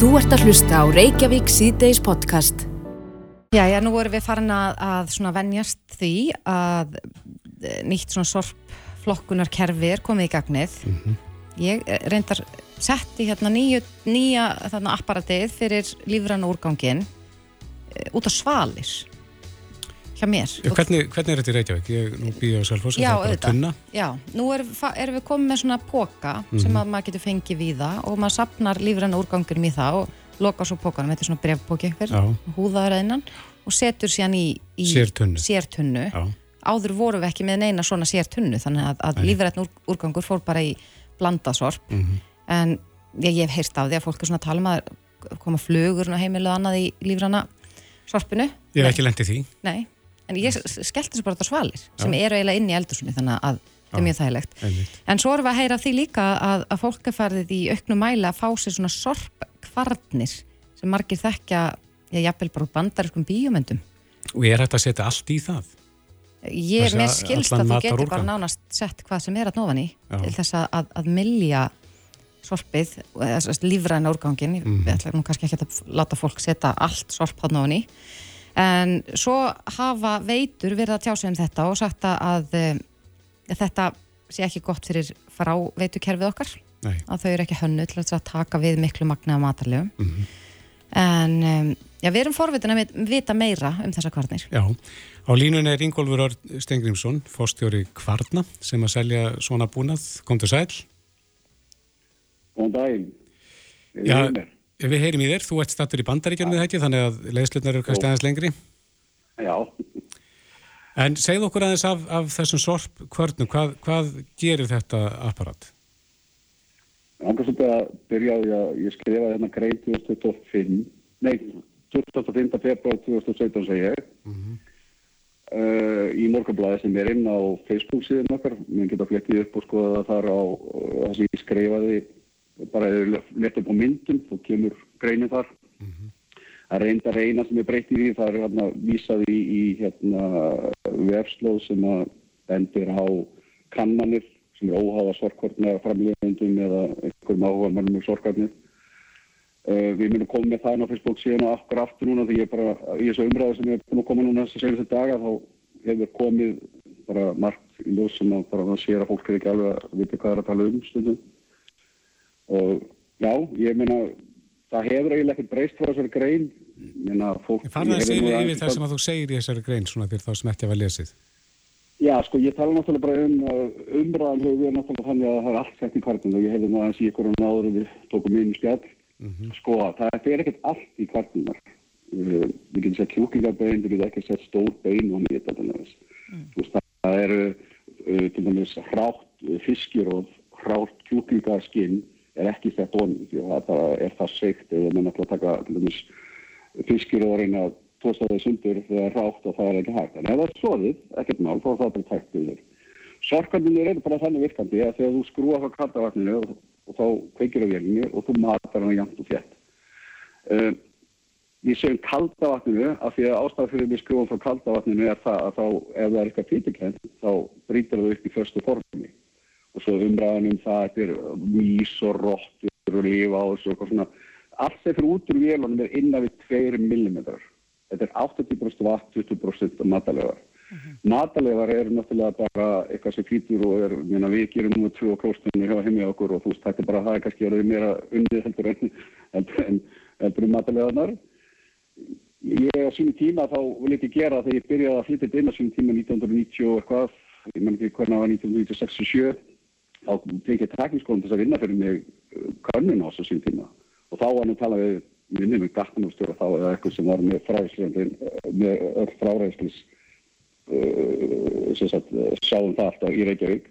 Þú ert að hlusta á Reykjavík síðdeis podcast. Já, já, nú erum við farin að, að svona venjast því að eh, nýtt svona sorpflokkunarkerfi er komið í gagnið. Ég eh, reyndar setti hérna nýju, nýja þarna apparatið fyrir lífrann úrgangin eh, út á svalir hjá mér. Hvernig, hvernig er þetta í Reykjavík? Ég nú býði á Selfoss, Já, það er bara tunna. Já, nú erum, erum við komið með svona póka sem að maður getur fengið víða og maður sapnar lífrann úrgangurum í það og lokar svo pókanum, þetta er svona brefpóki einhver, Já. húðaður að innan og setur síðan í, í Sértunnu. sértunnu. Áður vorum við ekki með neina svona sértunnu þannig að, að lífrætn úr, úrgangur fór bara í blandasorp Mhm. en ég, ég hef heyrst á því að fólk er svona að tala um að koma flugur og heimilu og annað í lífræna sorpinu. Ég hef ekki lendið því. Nei, en ég skellti þessu bara á svalir sem eru eiginlega inn í eldursunni þannig að það er Já. mjög þægilegt. Einmitt. En svo erum við að heyra því líka að, að fólk er farið í auknum mæli að fá sér svona sorpkvarnir sem margir þekkja, ég jafnvel bara bandariskum bíómyndum. Og ég er hægt að setja allt í það. Ég, mér a- skilst að þú getur bara nánast sett hvað sem er að nófan í Já. til þess að, að, að milja sorpið, lífræna úrgangin, Mhm. við ætlum nú kannski ekki að láta fólk setja allt sorp að nófan í en svo hafa veitur verið að tjá sig um þetta og sagt að, að, að þetta sé ekki gott fyrir frá veitukerfið okkar Nei. að þau eru ekki hönnu til að taka við miklu magna af matarlegum Mhm. en um, já, við erum forvitin að vit- vita meira um þessa kvarnir Já. Á línunni er Ingólfur Örn Stengrimsson, fórstjóri Kvarna, sem að selja svona búnað. Komdu sæl. Góðan daginn. Já, mér? við heyrim í þér. Þú ert stattur í bandaríkjörnum við ekki, þannig að leiðslutnar eru kannski aðeins lengri. Já, En segð okkur aðeins af, af þessum sorpkvörnum, hvað, hvað gerir þetta apparat? Anga svolítið að byrja á því að ég skrifaði hérna grein 2025, nei, 25. februar 2017 segi ég, uh, í morgunblæði sem er inn á Facebook síðan okkar, mér geta flettið upp og skoða það þar á það sem ég skrifaði, bara leta upp á myndum, þá kemur greinin þar. Það reyndar eina sem er breytt í því, það er hérna vísað í, í hérna vefslóð sem að bendir á kannanir sem er óháða sorgkortna framlýðendum eða einhverjum áhuga mannum um sorgkortnir. Uh, við munum koma með það inn á Facebook síðan og aftur aftur núna því ég bara, í þessu umræðu sem er búin að koma núna þessu senastu daga þá hefur komið bara margt í ljós sem að það sér að fólk er ekki alveg að vita hvað er að tala um stundum. Og já, ég meina það hefur eiginlega ekkert breyst frá þessari grein. Meina fólk... Ég farði að ég hef segja yfir það sem að þú segir í þessari grein, svona fyrir þá sem ekki hafa lesið. Já, sko, ég tala náttúrulega bara um að umræðan hefur verið náttúrulega þannig að það er allt sett í kvartinu og ég hefði nú aðeins í ykkur um áður en við tókum inn í spjall. Sko, það er ekkert allt í kvartinunar. Uh, við getum sett kjúklingabein, við getum ekki sett stór bein og mjög þetta næst. Þú veist, það eru uh, til dæmis hrátt uh, fiskjuróf, hrátt kjúklingaskinn er ekki sett onni því að það er það seikt eða menn ætla að taka til dæmis fiskjuróðurinn að tósta þau sundur þegar það er rátt og það er ekki hægt. En ef það er svoðið, ekkert mál, þá er það bara tækt yfir. Sorkandunir eru bara þannig virkandi að þegar þú skrúa frá kaldavatninu og, og þá kveikir á vélinu og þú matar hana jæmt og fjett. Uh, ég segjum kaldavatninu af því að ástæða fyrir við skrúum frá kaldavatninu er það að þá ef það er eitthvað fýtikent þá brýtur það upp í förstu formi og svo umræðan um það að er mís og rottur og lifa og svo svona. Allt sem fyrir út úr vélunum er innan við 2 mm þetta er 80% vatn, 20% matalegar matalegar eru náttúrulega bara eitthvað sem flýtur og er, mérna, við gerum nú tvö klóstunni hjá heimja okkur og þú veist, þetta er bara það er kannski verið meira unnið heldur en en, en matalegarnar ég á sínum tíma þá vil ekki gera þegar ég byrjaði að flytja þetta inn á sínum tíma 1990 og eitthvað. Ég menn ekki hvernig það var 1967 þá tekið ég tekniskólan til þess að vinna fyrir mig uh, könnun á þessu sínum tíma. Og þá var hann að tala við minni með gatnumstjóra þá eða eitthvað sem var með fræðislega með öll fráræðislis uh, sem sagt uh, sáum það alltaf í Reykjavík.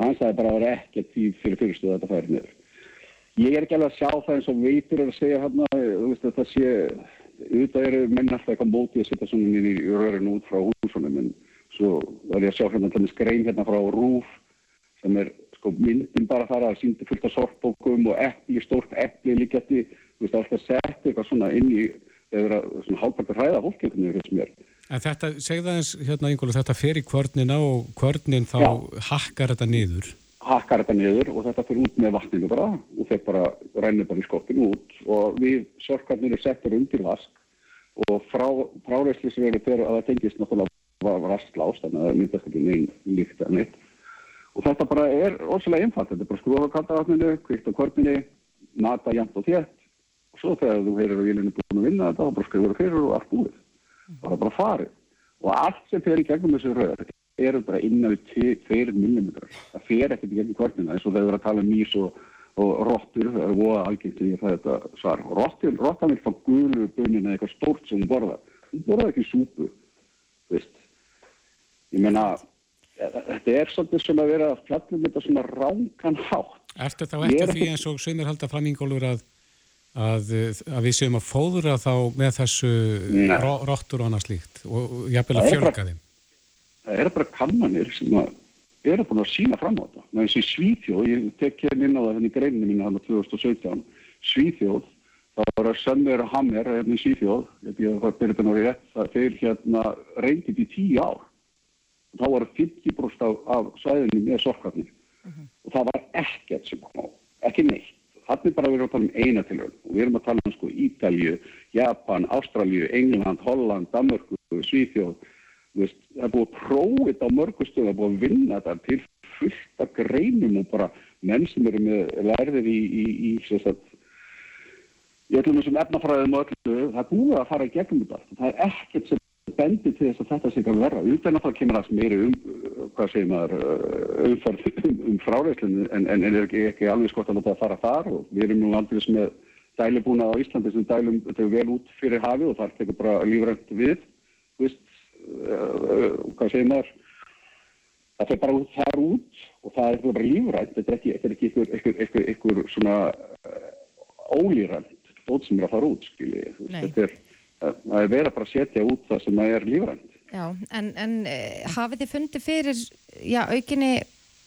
Hann sagði bara að það var ekkert tíð fyrir fyrirstöðu að þetta færi niður. Ég er ekki alveg að sjá það eins og veitur er að segja veist að það sé auðvitað eru menn alltaf eitthvað mótið að setja svona inn í rörinu út frá húsunum en svo var ég að sjá hérna hérna frá Rúf sem er sko myndin bara þar að síndi fullt af sortbókum og epli, stórt epli líkjandi, þú veist alltaf sett eitthvað svona inn í eða svona hálfpartur hræða fólk einhvern veginn finnst mér En þetta, segðu aðeins, hérna Ingólu, þetta fer í kvörnina og kvörnin þá Já. hakkar þetta niður. hakkar þetta niður og þetta fyrir út með vatninu bara og þeir bara rennir bara í skoppinu út og við sorkarnir er settur undir vask og frá, fráreyslisverið þegar að það tengist náttúrulega rastlást, þannig að það myndast ekki neinn líkt að neitt. Og þetta bara er óslega einfalt, þetta er bara skrúfa kaldavatninu, kvikt á korfinni, nata jæmt og þétt og svo þegar þú heyrir á vélinu búin að vinna þetta, þá bara skrifur það fyrir og allt búið. Það er bara farið. Og allt sem í gegnum þessu röður eru bara innan við 2 mm. Það fer ekkert í gegnum korfinna eins og þegar við erum að tala um mís og og rottur, það er voða algengt að er þetta svar. Rottur, rottan vil fá gulu bunin eða eitthvað stórt sem hún borða. Hún borða ekki súpu, veist. Ég meina, þetta er svolítið sem að vera að fjallum þetta svona ránkan hátt. Ertu þá eftir því eins og sögumir halda framíngólur að, að, að við séum að fóðura þá með þessu rottur og annað slíkt og jafnvel að fjölga þeim? Það er bara kannanir sem að eru búin að sína fram á þetta. Með þessi Svíþjóð, ég tek hérna inn á það henni greininu mínu hann á 2017, Svíþjóð, það var að að hammer hérna í Svíþjóð, ég að það þetta þeir hérna reyndið í tíu ár. Þá var 50% af, af svæðinu með sorkarnir uh -huh. og það var ekkert sem kom á, ekki neitt. Þannig bara við erum að tala um eina tilhörn og við erum að tala um sko Ítalju, Japan, Ástralju, England, Holland, Danmörku, Svíþjóð Veist, það er búið að prófa þetta á mörgustöðu, það er búið að vinna þetta til fullt af greinum og bara menn sem eru með lærðir í, í, í, sagt, í öllum þessum efnafræðum og öllu, það er búið að fara í gegnum þetta. Það er ekkert sem bendir til þess að þetta sé að verra. Utan að það kemur alls meiri um, hvað segir maður, umfærð um, um fráræðslinu en, en er ekki, ekki alveg skott að láta það fara þar og við erum nú aldrei með dælibúna á Íslandi sem dælum vel út fyrir hafi og þar tekur bara lífrænt við, veist, uh, hvað segir maður? Það fer bara út þar út og það er bara lífrænt. Þetta er ekki, þetta er ekki ykkur, ykkur, ykkur, ykkur svona uh, ólírænt þótt sem er að fara út þetta er, það er verið að bara setja út það sem er lífrænt. Já, en, en hafið þið fundið fyrir já, aukinni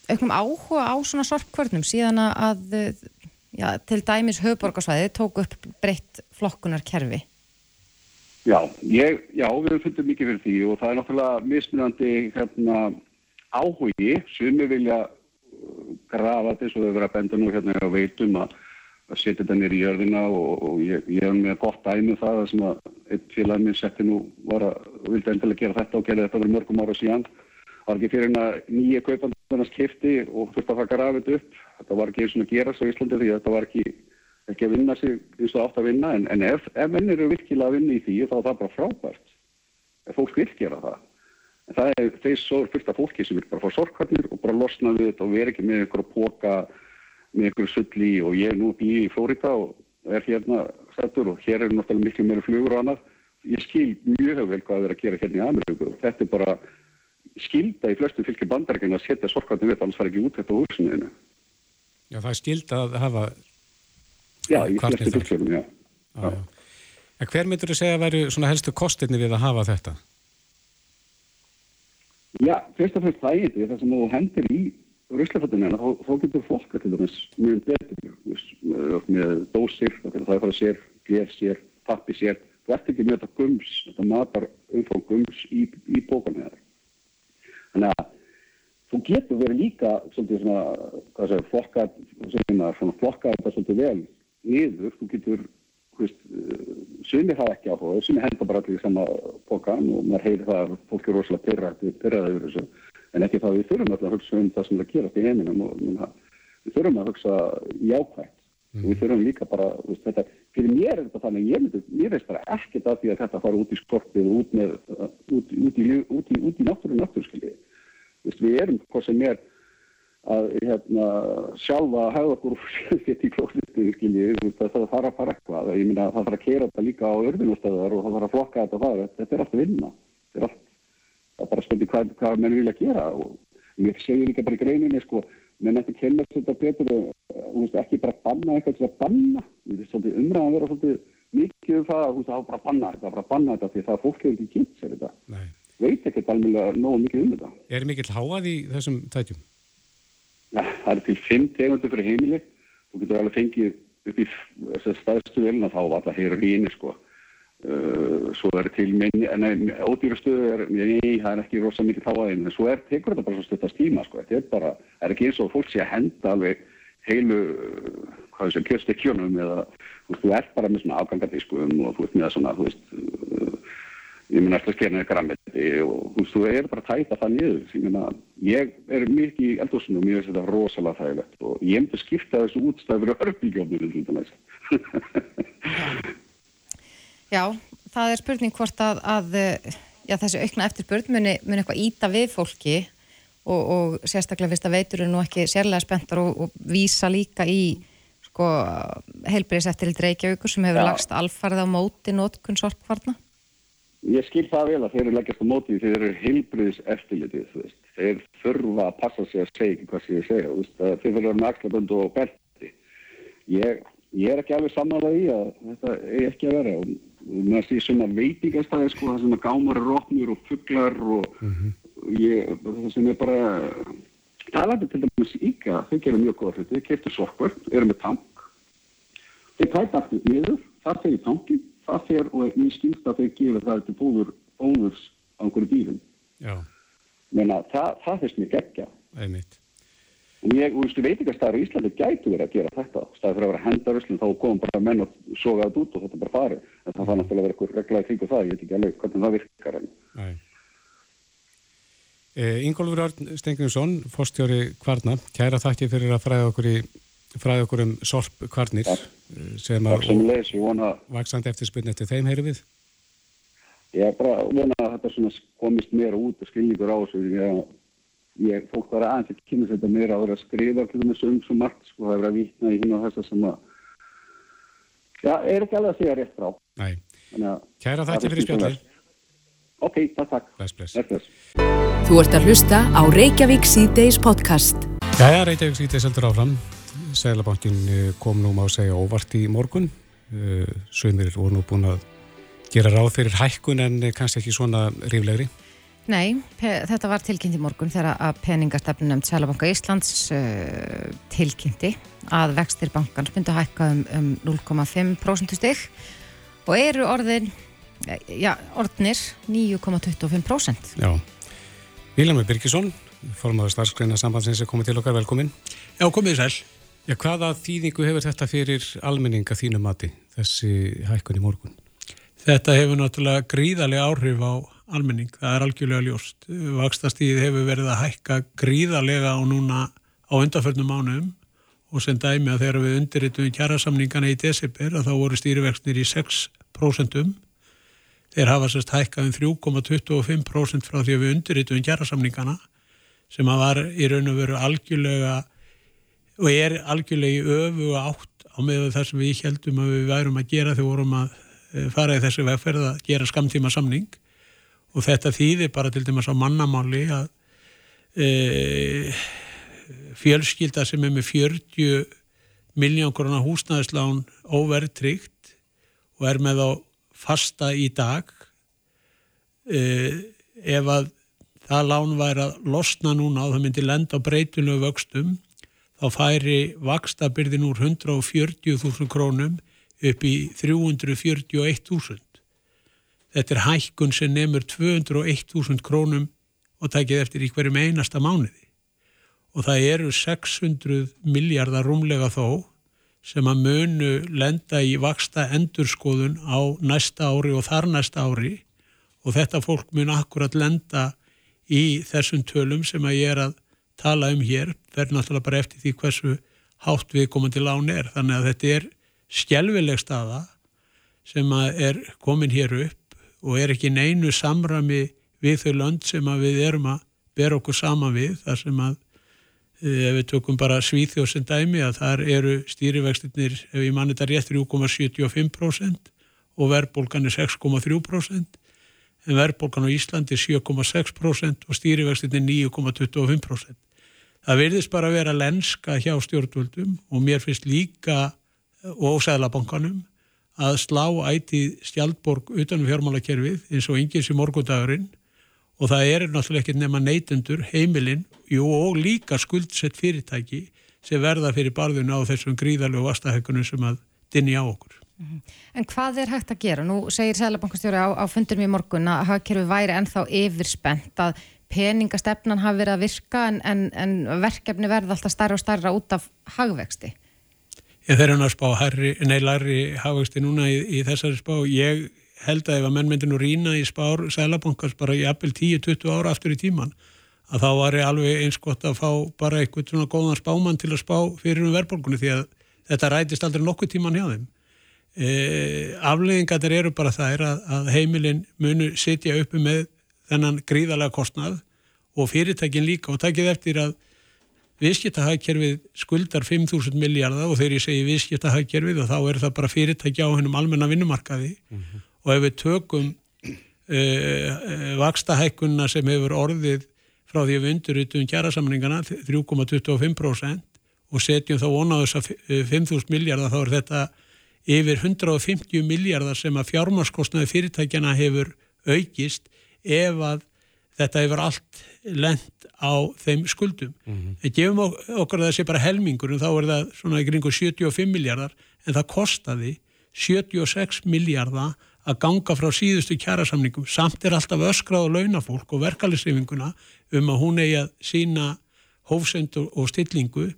auknum áhuga á svona sorpkvörnum síðan að já, til dæmis höfuborgarsvæði tók upp breytt flokkunarkerfi? Já, ég, já, við fundið mikið fyrir því og það er náttúrulega mismunandi hérna, áhugi. Sem við vilja uh, grafa þess og þau verða að benda nú hérna á veitum að, að setja þetta nýri í jörðina og, og ég, ég hef með gott dæmi um það sem að einn félag minn setti nú var að vilja endilega gera þetta og gera þetta verið mörgum ára síðan. Það var ekki fyrir hérna nýja kaupandarnas kifti og þurfti að fara að grafa þetta upp. Þetta var ekki eins og að gera svo í Íslandi því þetta var ekki ekki að vinna sig eins og átt að vinna en, en ef, ef menn eru virkilega að vinna í því þá er það bara frábært ef fólk vil gera það en það er þeir svo fyrsta fólki sem vil bara fá sorkvarnir og bara losna við þetta og vera ekki með ykkur að póka með ykkur sulli og ég er nú í Flórida og er hérna stættur og hér er náttúrulega miklu meira flugur og annað ég skil mjög vel hvað það er að gera hérna í Ameríku og þetta er bara skilda í flestu fylgir bandarækina að setja sorkvarnir við annars fara ekki út þetta úr sinni Já það er skilda að hafa Já, í flestu fullfjörnum, já. já. já. En hver myndur þú segja að veru svona helstu kostinni við að hafa þetta? Já, fyrst og fremst það er þetta, það sem þú hendir í ruslaföldinu, þá, þá getur fólk til dæmis mjög betur, með, dósir, það er að sér, glef sér, pappi sér, þú ert ekki með þetta gums, þetta matar umfóng gums í, í bókan eða. Þannig að þú getur verið líka svolítið svona, flokkað þetta svolítið vel niður, þú getur eh, sumi það ekki á það sumi henda bara allir í sama bókan og maður heyri það að fólk er rosalega pyrraði yfir þessu, en ekki það við þurfum alltaf að hugsa um það sem er að gera til heiminum og minna, við þurfum að hugsa jákvægt mm. og við þurfum líka bara hvist, þetta, fyrir mér er þetta þannig ég, ég veist bara ekkert af því að þetta fara út í skorpið og út, með, út, út í, í, í náttúru náttúrskilji við erum hvað sem er að hérna, sjálfa hafa okkur fyrir klóðlistu það þarf að fara eitthvað. Ég minna það þarf að kera þetta líka á örðunustöðar og það þarf að flokka þetta þar þetta er allt að vinna. þetta það er bara spöndi hvað, hvað menn vilja gera og ég segir líka bara í greininni sko, menn eftir kemur þetta betur og ekki bara banna eitthvað til að banna. Umræðan vera svolítið mikið um það að það er bara að banna þetta bara að banna þetta því það er fólk hefur ekki kynnt sér þetta. Veit ekki alveg nógu mikið um þetta. Er mikill háað í þessum tætjum? ja, það er til fimm tegundur fyrir heimili. Þú getur alveg fengið upp í staðstu velina þá var það heroíni sko. uh, svo er til minni, en ódýrastuðu er, nei, það er ekki rosa mikið táaðinn en svo er, tekur þetta bara svo stuttast tíma sko. Þetta er bara, er ekki eins og fólk sé að henda alveg heilu hvað þessu kjöstekjunum eða þú, veist, þú ert bara með svona afgangadiskum og þú veist með svona þú veist ég mun eftir að skera neður grammeti og þú veist þú er bara að tæta það niður. Ég, meina, ég er mikið í eldhúsinu og mér finnst þetta rosalega þægilegt og ég myndi skipta þessu útstæður Já, það er spurning hvort að, að já, þessi aukna eftirspurn muni, muni eitthvað íta við fólki og, og sérstaklega fyrst að veitur er nú ekki sérlega spenntar og, og vísa líka í sko, heilbriðis eftir Reykjavíkur sem hefur já. lagst alfarið á móti nótkunn sorpvarna. Ég skil það vel að þeir eru leggjast á móti þeir eru heilbriðis eftirlitið þeir þurfa að passa sig að segja hvað sem ég segja þeir fyrir að nakla böndu og belti. Ég, ég er ekki alveg samanlega í að þetta er ekki að vera og maður sé svona veitingastæði sko, það sem að gámar róknur og fugglar og mm -hmm. ég, það sem er bara talandi til dæmis íka þau gerum mjög góða hluti, þau keftur sorkvörn eru með tank. Þau tæta aftur niður, það fer í tankin það fer og ég skýrst að þau gefur það til bóður, bóðurs á einhverju bílum Menna, það, það finnst mér geggja einmitt. Og ég, þú veist, veitingastæður í Íslandi gætu verið að gera þetta stæði fyrir að vera að henda röslun þá komum bara menn og soga þetta út og þetta bara farið það fann náttúrulega að vera eitthvað reglaði kring og það ég veit ekki alveg hvernig það virkar en eh, Ingólfur Örn Stenginsson fórstjóri Kvarna, kæra þakki fyrir að fræða okkur, í, fræða okkur um sorp Kvarnir ja. Eh, sem að vaksandi eftir spiln eftir þeim heyru við? Ég er bara vona að þetta komist mér út og skilningur á þessu ég, fólk var aðeins ekki kynna þetta meira að vera að skrifa til þess að um svo margt sko, það er að vitna í hinn og þessa sem að já, er ekki alveg að segja rétt frá. Nei, kæra þakki fyrir spjallið. Ok, takk, takk. Bless, bless. Þú ert að hlusta á Reykjavík C-Days podcast. Jæja, Reykjavík C-Days heldur áfram. Sælabankin eh, kom nú má segja óvart í morgun. Eh, Sveimir voru nú búin að gera ráð fyrir hækkun en kannski ekki svona ríflegri Nei, þetta var tilkynnt í morgun þegar að peningastefnum Sælabanka Íslands uh, tilkynnti að vextir bankans myndi að hækka um, um 0,5% stygg og eru orðin, já, orðnir 9,25%. Já, Viljámi Birkesson, formadur starfskreina sambandsins er komið til okkar, velkomin. Já, komið sæl. Já, hvaða þýðingu hefur þetta fyrir almenninga þínu mati, þessi hækkun í morgun? Þetta hefur náttúrulega gríðarlega áhrif á almenning, það er algjörlega ljóst. Vakstastíð hefur verið að hækka gríðarlega á núna á undarförnum mánum og sem dæmi að þegar við undirritum kjærasamningana í desember að þá voru stýrivextnir í 6%. Þeir hafa sérst hækkað um 3,25% frá því að við undirritum kjærasamningana sem að var í raun og veru algjörlega og er algjörlega í öfu átt á með það sem við heldum að við værum að gera þegar vorum að eh, fara í þessu vegferð að gera skamtíma samning og þetta þýðir bara til dæmis á mannamáli að e, fjölskylda sem er með 40 miljón korona húsnæðislán óverðtrygt og er með á fasta í dag e, ef að það lán væri að losna núna og það myndi lenda á breytunlegu vöxtum þá færi vakstabyrðin úr 140.000 krónum upp í 341.000 Þetta er hækkun sem nefnur 201.000 krónum og takið eftir í hverjum einasta mánuði. Og það eru 600 miljardar rúmlega þó sem að munu lenda í vaksta endurskoðun á næsta ári og þar næsta ári og þetta fólk mun akkurat lenda í þessum tölum sem að ég er að tala um hér. Er náttúrulega bara eftir því hversu hátt við komum til án er. Þannig að þetta er skjelvileg staða sem er komin hér upp og er ekki neinu samrami við þau lönd sem við erum að bera okkur sama við þar sem að eh, ef við tökum bara Svíþjóð sem dæmi að þar eru stýrivextinir ef ég manni þetta rétt 3,75% og verðbólgan er 6,3% en verðbólgan á Íslandi er 7,6% og stýrivextinir 9,25%. Það verðist bara að vera lenska hjá stjórnvöldum og mér finnst líka og sæðlabankanum að slá ætið stjaldborg utanum fjármálakerfið eins og yngir sem morgundagurinn og það er náttúrulega ekki nema neytendur, heimilinn og líka skuldsett fyrirtæki sem verða fyrir barðuna á þessum gríðarlegu vastahökunum sem að dinni á okkur. Mhm. En hvað er hægt að gera? Nú segir Sælabankastjóri á, á fundurum í morgun að hafkerfi væri ennþá yfirspennt að peningastefnan hafi verið að virka en, en, en verkefni verða alltaf starra og starra út af hagvexti. Ég þeir hann að spá herri, nei, larri hagvexti núna í, í þessari spá. Ég held að ef að menn myndi nú rína í spár sælabankars bara í appil 10-20 ára aftur í tíman að þá var ég alveg eins gott að fá bara eitthvað svona góðan spáman til að spá fyrir um verðbólkunni því að þetta rætist aldrei nokkuð tíman hjá þeim. E, afleggingatir eru bara þær að, að heimilin munu sitja uppi með þennan gríðalega kostnað og fyrirtækin líka og takkið eftir að viðskiptahagkerfið skuldar 5.000 miljardar og þegar ég segi viðskiptahagkerfið þá er það bara fyrirtæki á hennum almenna vinnumarkaði mm -hmm. og ef við tökum uh, uh, vakstahækkunna sem hefur orðið frá því að við undurritum kjærasamningana 3,25% og setjum þá vona á þess að 5.000 miljardar þá er þetta yfir 150 miljardar sem að fjármarskostnaði fyrirtækjana hefur aukist ef að þetta hefur allt lent á þeim skuldum. Mm -hmm. Við gefum okkur sé bara helmingur en þá er það svona í kringu 75 miljardar en það kostaði 76 miljardar að ganga frá síðustu kjærasamningum samt er alltaf öskrað og launafólk og verkalisreyfinguna um að hún eigi að sína hófsend og stillingu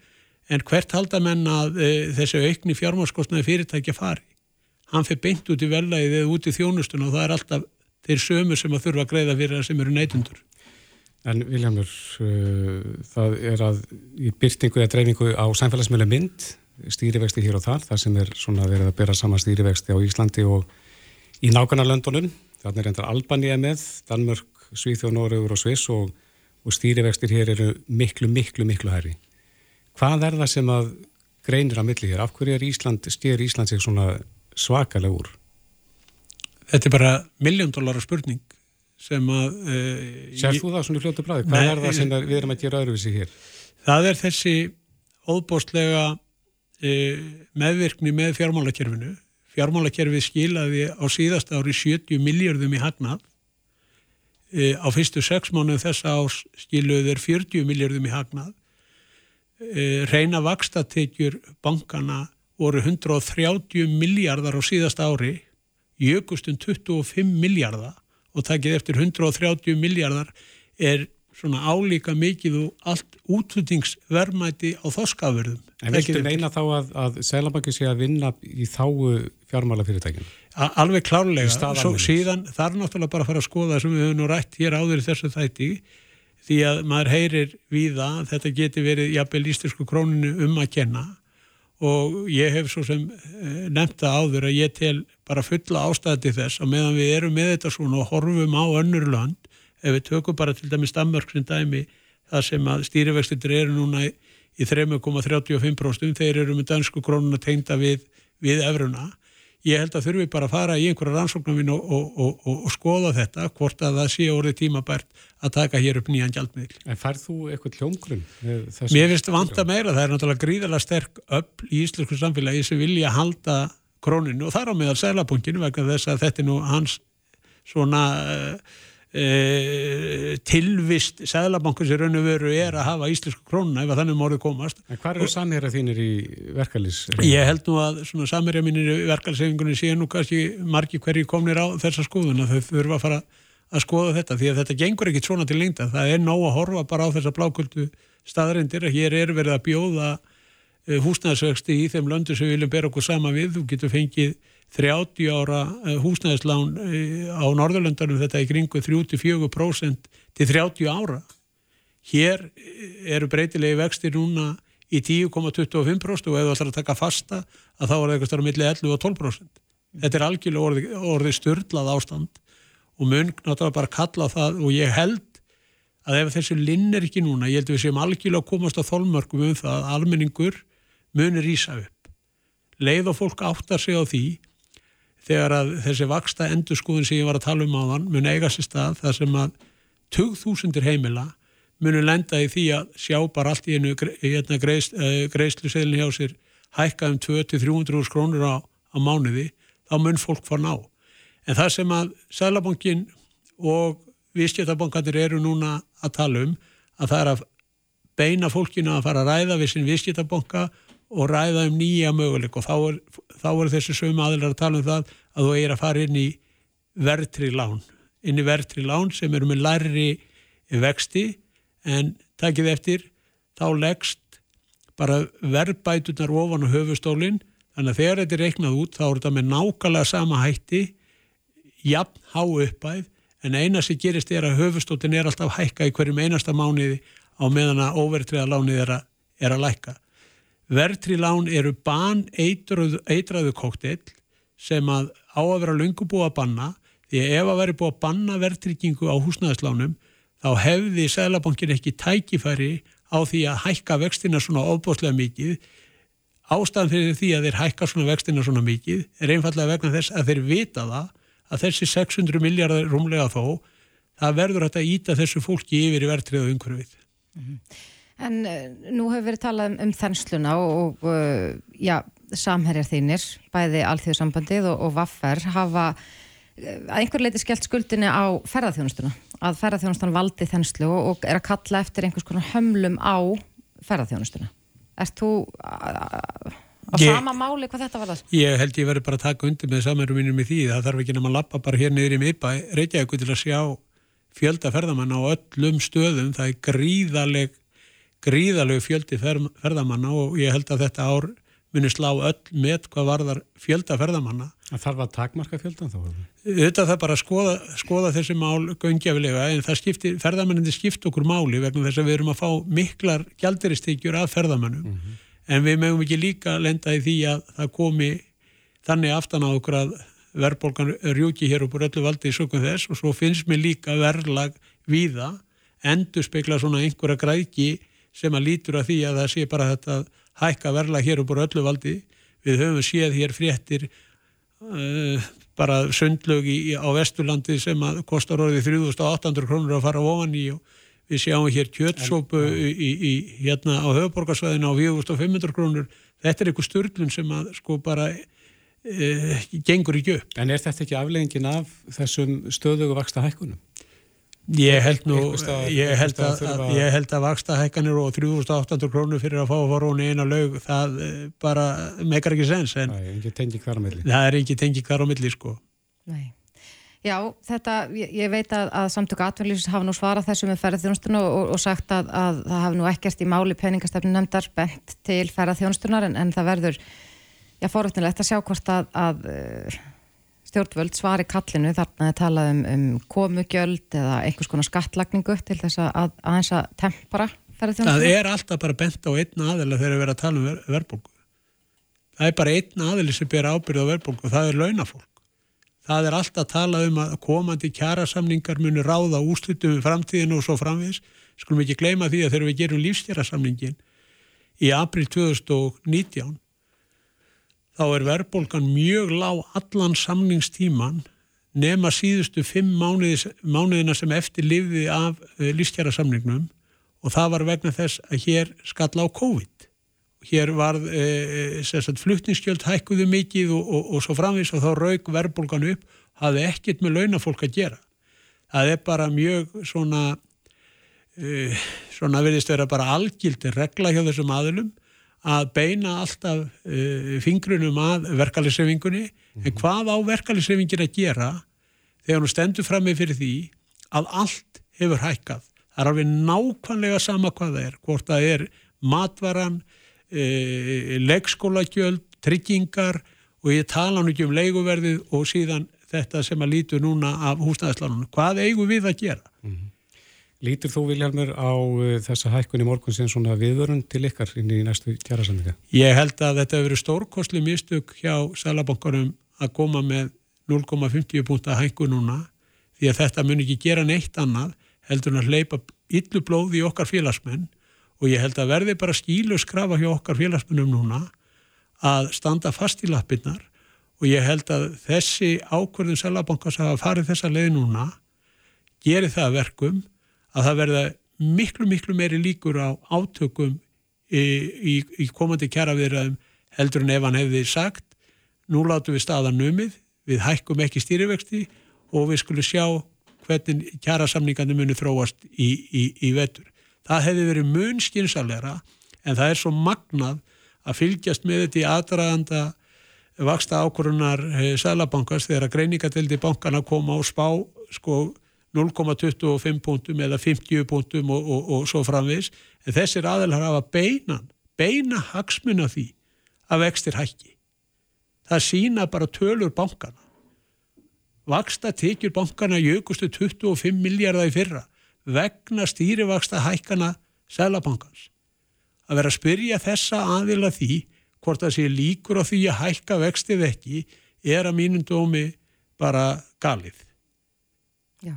en hvert halda menn að e, þessi aukni fjármáskostnaði fyrirtækja fari. Hann fyrir beint út í velæðið eða út í þjónustun og það er alltaf þeir sömu sem að þurfa að greiða fyrir það sem eru neytundur. En Viljámur, uh, það er að í byrtingu eða dreifingu á samfélagsmiðlega mynd, stýrivexti hér og þar, það sem er svona verið að bera saman stýrivexti á Íslandi og í nákvæmlega þannig er endar Albanía með, Danmörk, Svíþjóð, Nóriður og Sviss og, og stýrivextir hér eru miklu, miklu, miklu herri. Hvað er það sem að greinir að milli hér? Af hverju er Ísland, stýr Ísland sig svona svakalega úr? Þetta er bara miljóndólara spurning sem að... E, Sér þú það svona fljótu bræði? Hvað nei, er það sem er, við erum að gera öðruvísi hér? Það er þessi óbóstlega e, meðvirkni með fjármálakerfinu. Fjármálakerfið skilaði á síðast ári 70 miljardum í hagnað. E, á fyrstu sex mánu þessa ás skiluði þeir 40 miljardum í hagnað. Reina vakstatekjur bankana voru 130 miljardar á síðast ári, jökustum 25 miljardar og takkið eftir 130 miljardar er svona álíka mikið og allt útlutingsvermæti á þoskaförðum. En viltu meina þá að, að Sælabanki sé að vinna í þáu fjármálafyrirtækinu? Alveg klárlega, svo síðan þarf náttúrulega bara að fara að skoða sem við höfum nú rætt hér áður í þessu þætti því að maður heyrir víða þetta geti verið jafnvel íslensku króninu um að kenna og ég hef svo sem eh, nefnda áður að ég tel bara fulla ástæði til þess að meðan við erum með þetta svona og horfum á önnur land ef við tökum bara til dæmi stammörk sem dæmi það sem að stýrivextindir eru núna í 3,35% þeir eru með dansku krónuna tengda við, við efruna ég held að þurfi bara að fara í einhverja rannsóknarvinn og, og, og, og skoða þetta hvort að það sé orðið tímabært að taka hér upp nýjan gjaldmiðl. En færð þú eitthvað hljóngrunn? Mér finnst vanta meira, það er náttúrulega gríðala sterk öll í íslensku samfélagi sem vilja halda króninu og þar á meðal sælapunkinu vegna þess að þetta er nú hans svona uh, tilvist Sæðlabankus í raun og veru er að hafa íslensku krónuna ef að þannig morðu komast En hvað eru samherja þínir í verkalýs? Ég held nú að samherja mínir í verkalýssefingunni sé nú kannski margi hverji komnir á þessa skoðun að þau þurfa að fara að skoða þetta því að þetta gengur ekkit svona til lengta það er nóg að horfa bara á þessa blákultu staðarindir að hér er verið að bjóða húsnæðsvexti í þeim löndu sem við viljum bera okkur sama við, þú getur fengið 30 ára eh, húsnæðislán eh, á Norðurlöndanum þetta er kringu 34% til 30 ára. Hér eh, eru breytilegi vextir núna í 10,25% og ef þú ætlar að taka fasta að þá er það eitthvað millir 11 og 12%. Þetta er algjörlega orðið orði störtlað ástand og mun náttúrulega bara kalla það og ég held að ef þessu linn er ekki núna, ég held að við séum algjörlega að komast á þólmörkum um það að almenningur munir ísa upp. Leið og fólk áttar sig á því þegar að þessi vaksta endurskúðin sem ég var að tala um á þann mun eiga sér stað þar sem að 2000 heimila munum lenda í því að sjá bara allt í einu hérna, greiðslu seglin hjá sér hækka um 200-300 krónur á, á mánuði, þá mun fólk fara ná. En það sem að Sælabankin og Vískjötabankandir eru núna að tala um að það er að beina fólkinu að fara að ræða við sin Vískjötabanka og ræða um nýja möguleik og þá er þessi sögum aðlar að tala um það að þú er að fara inn í verðtri lán. Inn í verðtri lán sem eru með larri vexti en takið eftir þá leggst bara verðbætunar ofan á höfustólinn þannig að þegar þetta er reiknað út þá er þetta með nákvæmlega sama hætti jafn há uppæð en eina sem gerist er að höfustólinn er alltaf hækka í hverjum einasta mánuði á meðan að óvertriða lánið er að, er að lækka. Verðtri lán eru ban eitraðu koktel sem að á að vera lungu búið að banna því að ef að veri búið að banna verðtryggingu á húsnæðislánum þá hefði Sælabankin ekki tækifæri á því að hækka vextina svona ofbóslega mikið ástæðan fyrir því að þeir hækka svona vextina svona mikið er einfallega vegna þess að þeir vita það að þessi 600 miljardar rúmlega þó það verður að íta þessu fólki yfir í verðtriðu umhverfið. Mm -hmm. En uh, nú hefur verið talað um, um þennsluna og uh, já, samherjar þínir, bæði Alþjóðsambandið og, og Vaffer hafa uh, að einhver leiti skellt skuldinni á ferðarþjónustuna, að ferðarþjónustan valdi þennslu og, og er að kalla eftir einhvers konar hömlum á ferðarþjónustuna. Erst þú á ég, sama máli hvað þetta var það? Ég held ég verið bara að taka undir með samverðum mínum í því það þarf ekki nema að lappa bara hér niður í miðbæ Reykjavík til að sjá fjölda ferðamanna á öllum stöðum það er gríðaleg gríðaleg fjöldi ferðamanna og ég held að þetta ár muni slá öll með hvað varðar fjölda ferðamanna Það þarf að takmarka fjöldan þá? Þetta þarf bara að skoða, skoða þessi mál göngjafilega en það skiptir, ferðamennandi skipt okkur máli vegna þess að við erum að fá miklar gjaldiristíkjur af ferðamennum mm -hmm. en við mögum ekki líka lenda í því að það komi þannig aftan á okkur að verðbólgan rjúki hér upp úr öllu valdi í sökum þess og svo finnst mér líka verðlag víða endur spekla svona einhverja græki sem að lítur að því að það sé bara þetta hækka verðlag hér upp úr öllu valdi við höfum séð hér fréttir uh, bara sundlög í, á Vesturlandi sem kostar orðið 3800 krónur að fara ofan í og við sjáum hér kjötsópu í, í, hérna á höfuborgarsvæðinu á 4500 krónur þetta er eitthvað störlun sem að sko bara e, gengur ekki upp. En er þetta ekki afleggingin af þessum stöðugu vaksta hækkunum? Ég held nú, ég held að, að, ég held að vaksta hækkanir og 3800 krónur fyrir að fá að fara hún í eina lög, það eh, bara meikar ekki sens. En er milli. Það er ekki tengi hver á milli, sko. Nei. Já, þetta, ég, ég veit að, að samtöku atverðlýsins hafa nú svarað þessu með ferðarþjónustunum og, og sagt að, að það hafi nú ekkert í máli peningastefnu nefndar bent til ferðarþjónustunar en, en það verður, já, fóröfnilegt að sjá hvort að, að stjórnvöld svari kallinu þarna að tala um, um komugjöld eða einhvers konar skattlagningu til þess að aðeins að tempara Það er alltaf bara bent á einn aðeila þegar við erum að tala um ver verðbólku. Það er bara einn aðeili sem ber ábyrð á verðbólku og það er launafólk. Það er alltaf að tala um að komandi kjærasamningar muni ráða úslutum í framtíðinu og svo framvís. Skulum ekki gleyma því að þegar við gerum lífstjærasamningin í april 2019 þá er verðbólgan mjög lág allan samningstíman nema síðustu fimm mánuðis, mánuðina sem eftir lifði af eh, lífstjara samningnum og það var vegna þess að hér skall á COVID. Hér var uh, eh, flutningsskjöld hækkuðu mikið og, og, og svo framvís og þá raug verðbólgan upp, hafði ekkit með launafólk að gera. Það er bara mjög svona, uh, svona verðist vera bara algildi regla hjá þessum aðlum að beina alltaf uh, fingrunum að verkalisefingunni mm. en mhm. hvað á verkalisefingin að gera þegar hún stendur fram með fyrir því að allt hefur hækkað. Það er alveg nákvæmlega sama hvað það er, hvort það er matvaran, uh, leggskólagjöld, tryggingar og ég tala nú ekki um leiguverðið og síðan þetta sem að lítu núna af húsnæðislanunum. Hvað eigum við að gera? Lítur þú Viljarmur á uh, þessa hækkun í morgun sem svona viðvörun til ykkar inn í næstu kjærasamlinga? Ég held að þetta hefur verið stórkoslu mistök hjá Sælabankarum að koma með 0,50 púnta hækkun núna því að þetta mun ekki gera neitt annað heldur að hleypa yllu blóð í okkar félagsmenn og ég held að verði bara skílu skrafa hjá okkar félagsmennum núna að standa fast í lappinnar og ég held að þessi ákverðin Sælabankars að farið þessa leið núna geri það verkum að það verða miklu, miklu meiri líkur á átökum í, í, í komandi kjaraviðraðum heldur en ef hann hefði sagt nú látum við staðan numið, við hækkum ekki stýrivexti og við skulum sjá hvernig kjarasamningandi muni þróast í, í vetur. Það hefði verið mun skynsalera en það er svo magnað að fylgjast með þetta í aðdraganda vaksta ákvörunar eh, Sælabankast þegar að greiningatildi bankana koma og spá sko 0,25 punktum eða 50 punktum og, og, og svo framvis en þessir aðelar hafa beinan beina hagsmuna því að vextir hækki. Það sína bara tölur bankana vaksta tekjur bankana jökustu 25 miljardar í fyrra vegna stýrivaksta hækkana selabankans að vera að spyrja þessa aðila því hvort það sé líkur á því að hækka vextið ekki er að mínum dómi bara galið. Já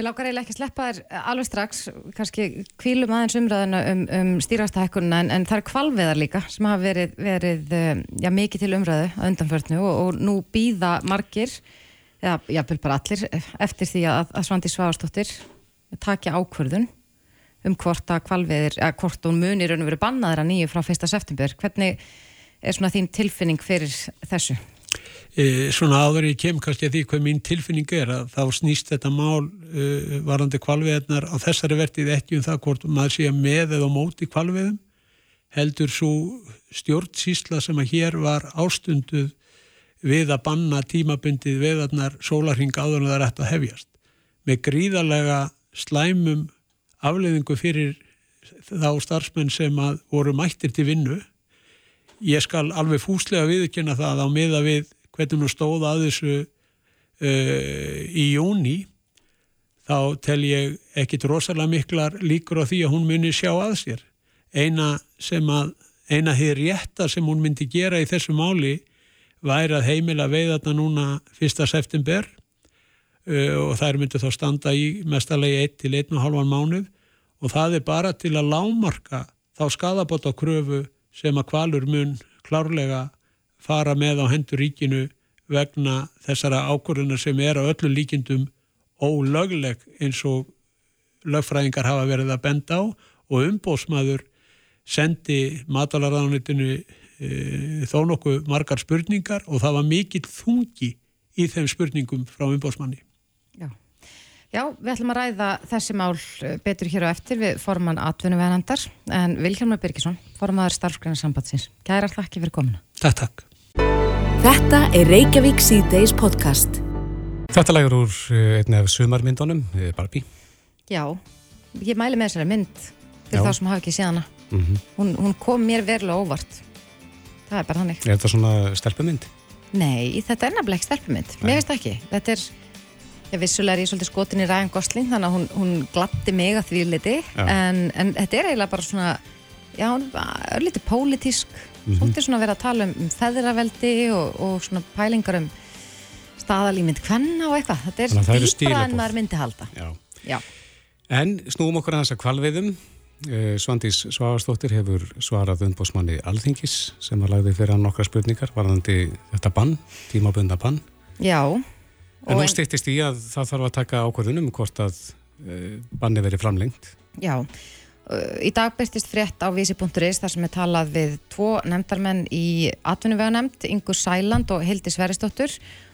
Mér lákar eiginlega ekki að sleppa þér alveg strax, kannski kvílum aðeins umræðinu um, um stýrastahækkununa en, en það er kvalveðar líka sem hafa verið, verið já, mikið til umræðu að undanförnu og, og nú býða margir, já, jáfnvel bara allir, eftir því að, að Svandi Sváastóttir takja ákvörðun um hvort að kvalveðir, að hvort hún munir og verið bannaður að nýju frá 1. september. Hvernig er svona þín tilfinning fyrir þessu? E, svona áður ég kem kannski að því hvað mín tilfinning er að þá snýst þetta mál e, varandi kvalveðnar á þessari vertið ekki um það hvort maður sé með eða móti kvalveðum heldur svo stjórnsísla sem að hér var ástunduð við að banna tímabundið veðarnar sólarhing áður en það er eftir að hefjast. Með gríðarlega slæmum afleiðingu fyrir þá starfsmenn sem að voru mættir til vinnu. Ég skal alveg fúslega viðkynna það á miða við hvernig hún stóð að þessu uh, í jóni þá tel ég ekkit rosalega miklar líkur á því að hún muni sjá að sér. Eina sem að, eina hér rétta sem hún myndi gera í þessu máli væri að heimila veið þarna núna fyrsta september uh, og þær myndi þá standa í mestalegi 1 til 1,5 mánuð og það er bara til að lámarka þá skadabot á kröfu sem að kvalur mun klárlega fara með á hendur ríkinu vegna þessara ákvörðunar sem er á öllu líkindum ólögleg eins og lögfræðingar hafa verið að benda á og umbósmaður sendi matalarraðanitinu e, þó nokkuð margar spurningar og það var mikill þungi í þeim spurningum frá umbósmanni. Já. Já, við ætlum að ræða þessi mál betur hér á eftir við forman atvinnuveganandar en Vilhelmur Birgisson, formadur starfsgrænarsambandsins. Kærar þakki fyrir komuna. Takk, takk. Þetta er Reykjavík C-Days podcast. Þetta lagur úr eh, einni af sumarmyndunum, eh, Barbie. Já, ég mæli með þessari mynd fyrir Já. þá sem hafa ekki séð hana. Mm -hmm. Hún, hún kom mér verulega óvart. Það er bara þannig. Er þetta svona stelpumynd? Nei, þetta er nefnilega ekki stelpumynd. Mér veist ekki. Þetta er, ég vissulega er ég svolítið skotin í Ryan Gosling þannig að hún, hún glatti mig að því liti en, en þetta er eiginlega bara svona já, hún er lítið pólitísk Mhm. svolítið svona verið að tala um, um feðraveldi og, og svona pælingar um staðalímynd hvenna og eitthvað þetta að er eru dýpra en maður myndi halda Já. Já, En snúum okkur aðeins að kvalveiðum. Eh, Svandís Svavarsdóttir hefur svarað umbósmanni Alþingis sem að lagði fyrir hann nokkra spurningar varðandi þetta bann, tímabunda bann. já En nú stýttist í að það þarf að taka ákvörðunum hvort að uh, banni veri framlengt. Já, í dag byrtist frétt á vísi.is þar sem er talað við tvo nefndarmenn í atvinnuveganemnd, Ingur Sæland og Hildi Sveristóttur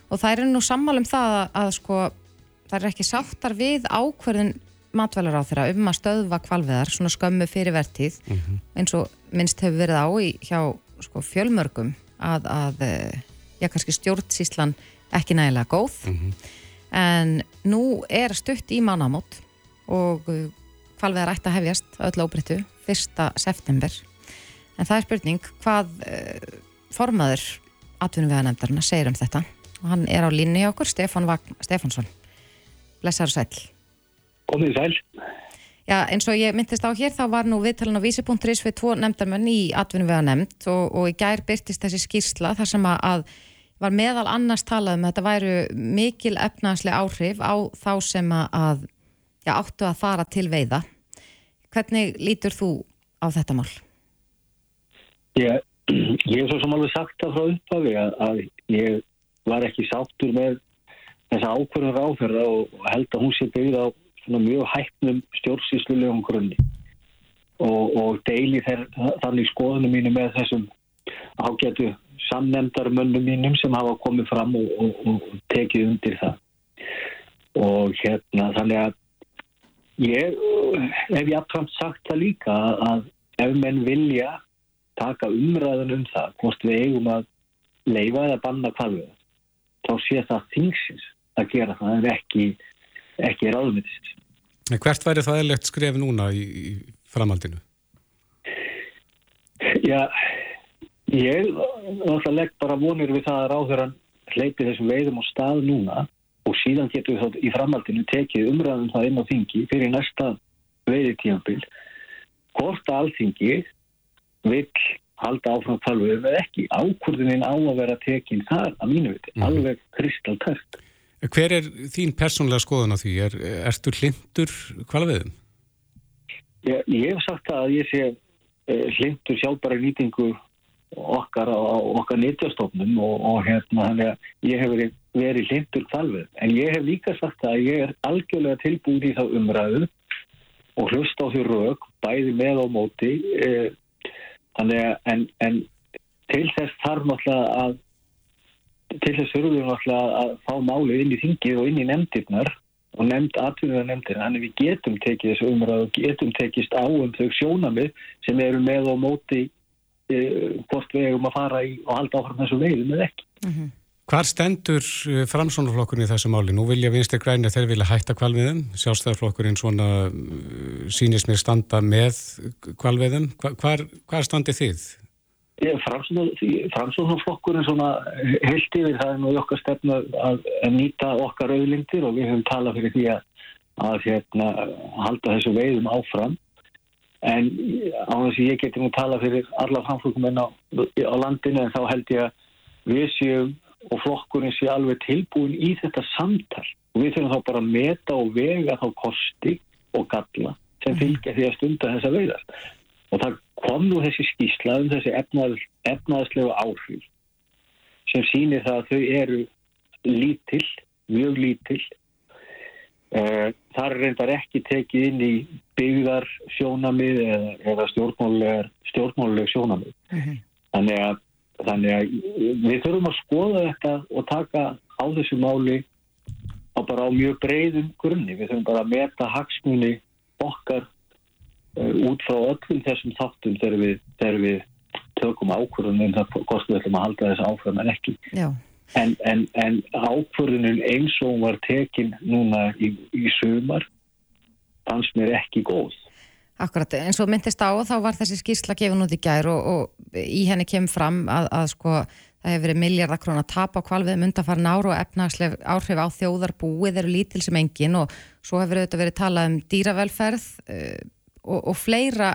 og það er nú sammál um það að, að sko það er ekki sáttar við ákverðin matvælar á þeirra um að stöðva kvalveðar svona skömmu fyrir vertíð eins og minnst hefur verið á í, hjá sko, fjölmörgum að, að eh, já, kannski stjórnsíslan ekki nægilega góð. En nú er stutt í mánamót og uh, hvalveðar ætti að hefjast öll óbreyttu 1. september en það er spurning hvað uh, formaður atvinnuveganemndarna segir um þetta og hann er á línu hjá okkur, Stefán Vagn Stefánsson blessaður og sæl Komið sæl. Já, eins og ég myndist á hér þá var nú viðtalin á vísi.is við tvo nefndarmenn í atvinnuveganemnd og, og í gær byrtist þessi skýrsla þar sem að, var meðal annars talað um að þetta væru mikil efnaðslega áhrif á þá sem að já, áttu að fara til veiða. Hvernig lítur þú á þetta mál? Ég, ég hef svo sem alveg sagt það frá upphafi að, að ég var ekki sáttur með þessa ákvörður áferða og, held að hún sé byggð á mjög hættnum stjórnsýslulegum grunni og, og deili þær, þannig skoðunum mínu með þessum ágætu samnemndarmönnum mínum sem hafa komið fram og, og, og tekið undir það og hérna þannig að ég hef jáfnframt sagt það líka að ef menn vilja taka umræðan um það hvort við eigum að leifa eða banna kvalvið þá sé það þingsins að gera það en ekki ekki ráðmyndist. Hvert væri það eðlegt skref núna í, í framhaldinu? Já, ég náttúrulega legg bara vonir við það að ráðverðan hleypi þessum veiðum á stað núna og síðan getur við þá í framhaldinu tekið umræðum það inn á þingi fyrir næsta veiðitíðanbíl hvort að alþingi vil halda áfram kvalvöðum eða ekki. Ákvörðunin á að vera tekinn þar að mínu viti, mm. alveg kristaltært. Hver er þín persónlega skoðan á því? Er, ertu hlindur kvalvöðum? Ég, ég hef sagt að ég sé uh, hlindur sjálfbæra nýtingu okkar á okkar nýttjastofnum og, og hérna þannig að ég hef verið, verið hlindur kvalvöðum. En ég hef líka sagt að ég er algjörlega tilbúin í þá umræðu og hlust á því rauk, bæði með og móti Þannig að en, en til þess þarf náttúrulega að til þess þurfum við náttúrulega að fá málið inn í þingið og inn í nefndirnar og nefnd atvinnuða nefndir þannig við getum tekið þessu umræð og getum tekist á um þau sjónamið sem eru með og móti hvort við hefum að fara í og halda áfram þessu veiðum eða ekki. Mm -hmm. Hvar stendur e, framsónaflokkurinn í þessu máli? Nú vilja vinstir grænir þeir vilja hætta kvalviðum, sjálfstæðarflokkurinn svona e, sínist mér standa með kvalviðum. Hvar, hvar standi þið? Framsóknarflokkur er svona heilt yfir það er nú okkar stefnu að, að nýta okkar auðlindir og við höfum talað fyrir því að, að hérna, halda þessu veiðum áfram en á þess að ég geti nú talað fyrir alla framflokkumenn á, á landinu en þá held ég að við séum og flokkurinn sé alveg tilbúin í þetta samtal. Og við þurfum þá bara að meta og vega þá kosti og galla sem mhm. fylgja því að stunda þessa veiðar. Og það kom nú þessi skísla um þessi efnaðslegu áhrif sem sýnir það að þau eru lítill, mjög lítill uh, þar er reyndar ekki tekið inn í byggðar sjónamið eða, eða stjórnmáluleg sjónamið uh mhm. -huh. þannig, að, þannig að við þurfum að skoða þetta og taka á þessu máli á bara á mjög breyðum grunni, við þurfum bara að meta hagsmunni okkar Uh, út frá öllum þessum þáttum þegar við, þegar við tökum ákvörðunum það hvort við að halda þess áfram en ekki en, en, en ákvörðunum eins og var tekin núna í, í sumar fannst mér ekki góð Akkurat, eins og myndist á þá var þessi skýrsla gefin út í gær og, og í henni kemur fram að, að sko það hefur verið miljardakróna tap á kvalvið myndafarn ára og efnagsleg áhrif á þjóðarbúið eru lítil sem engin og svo hefur auðvitað verið talað um dýravelferð uh, og, og fleira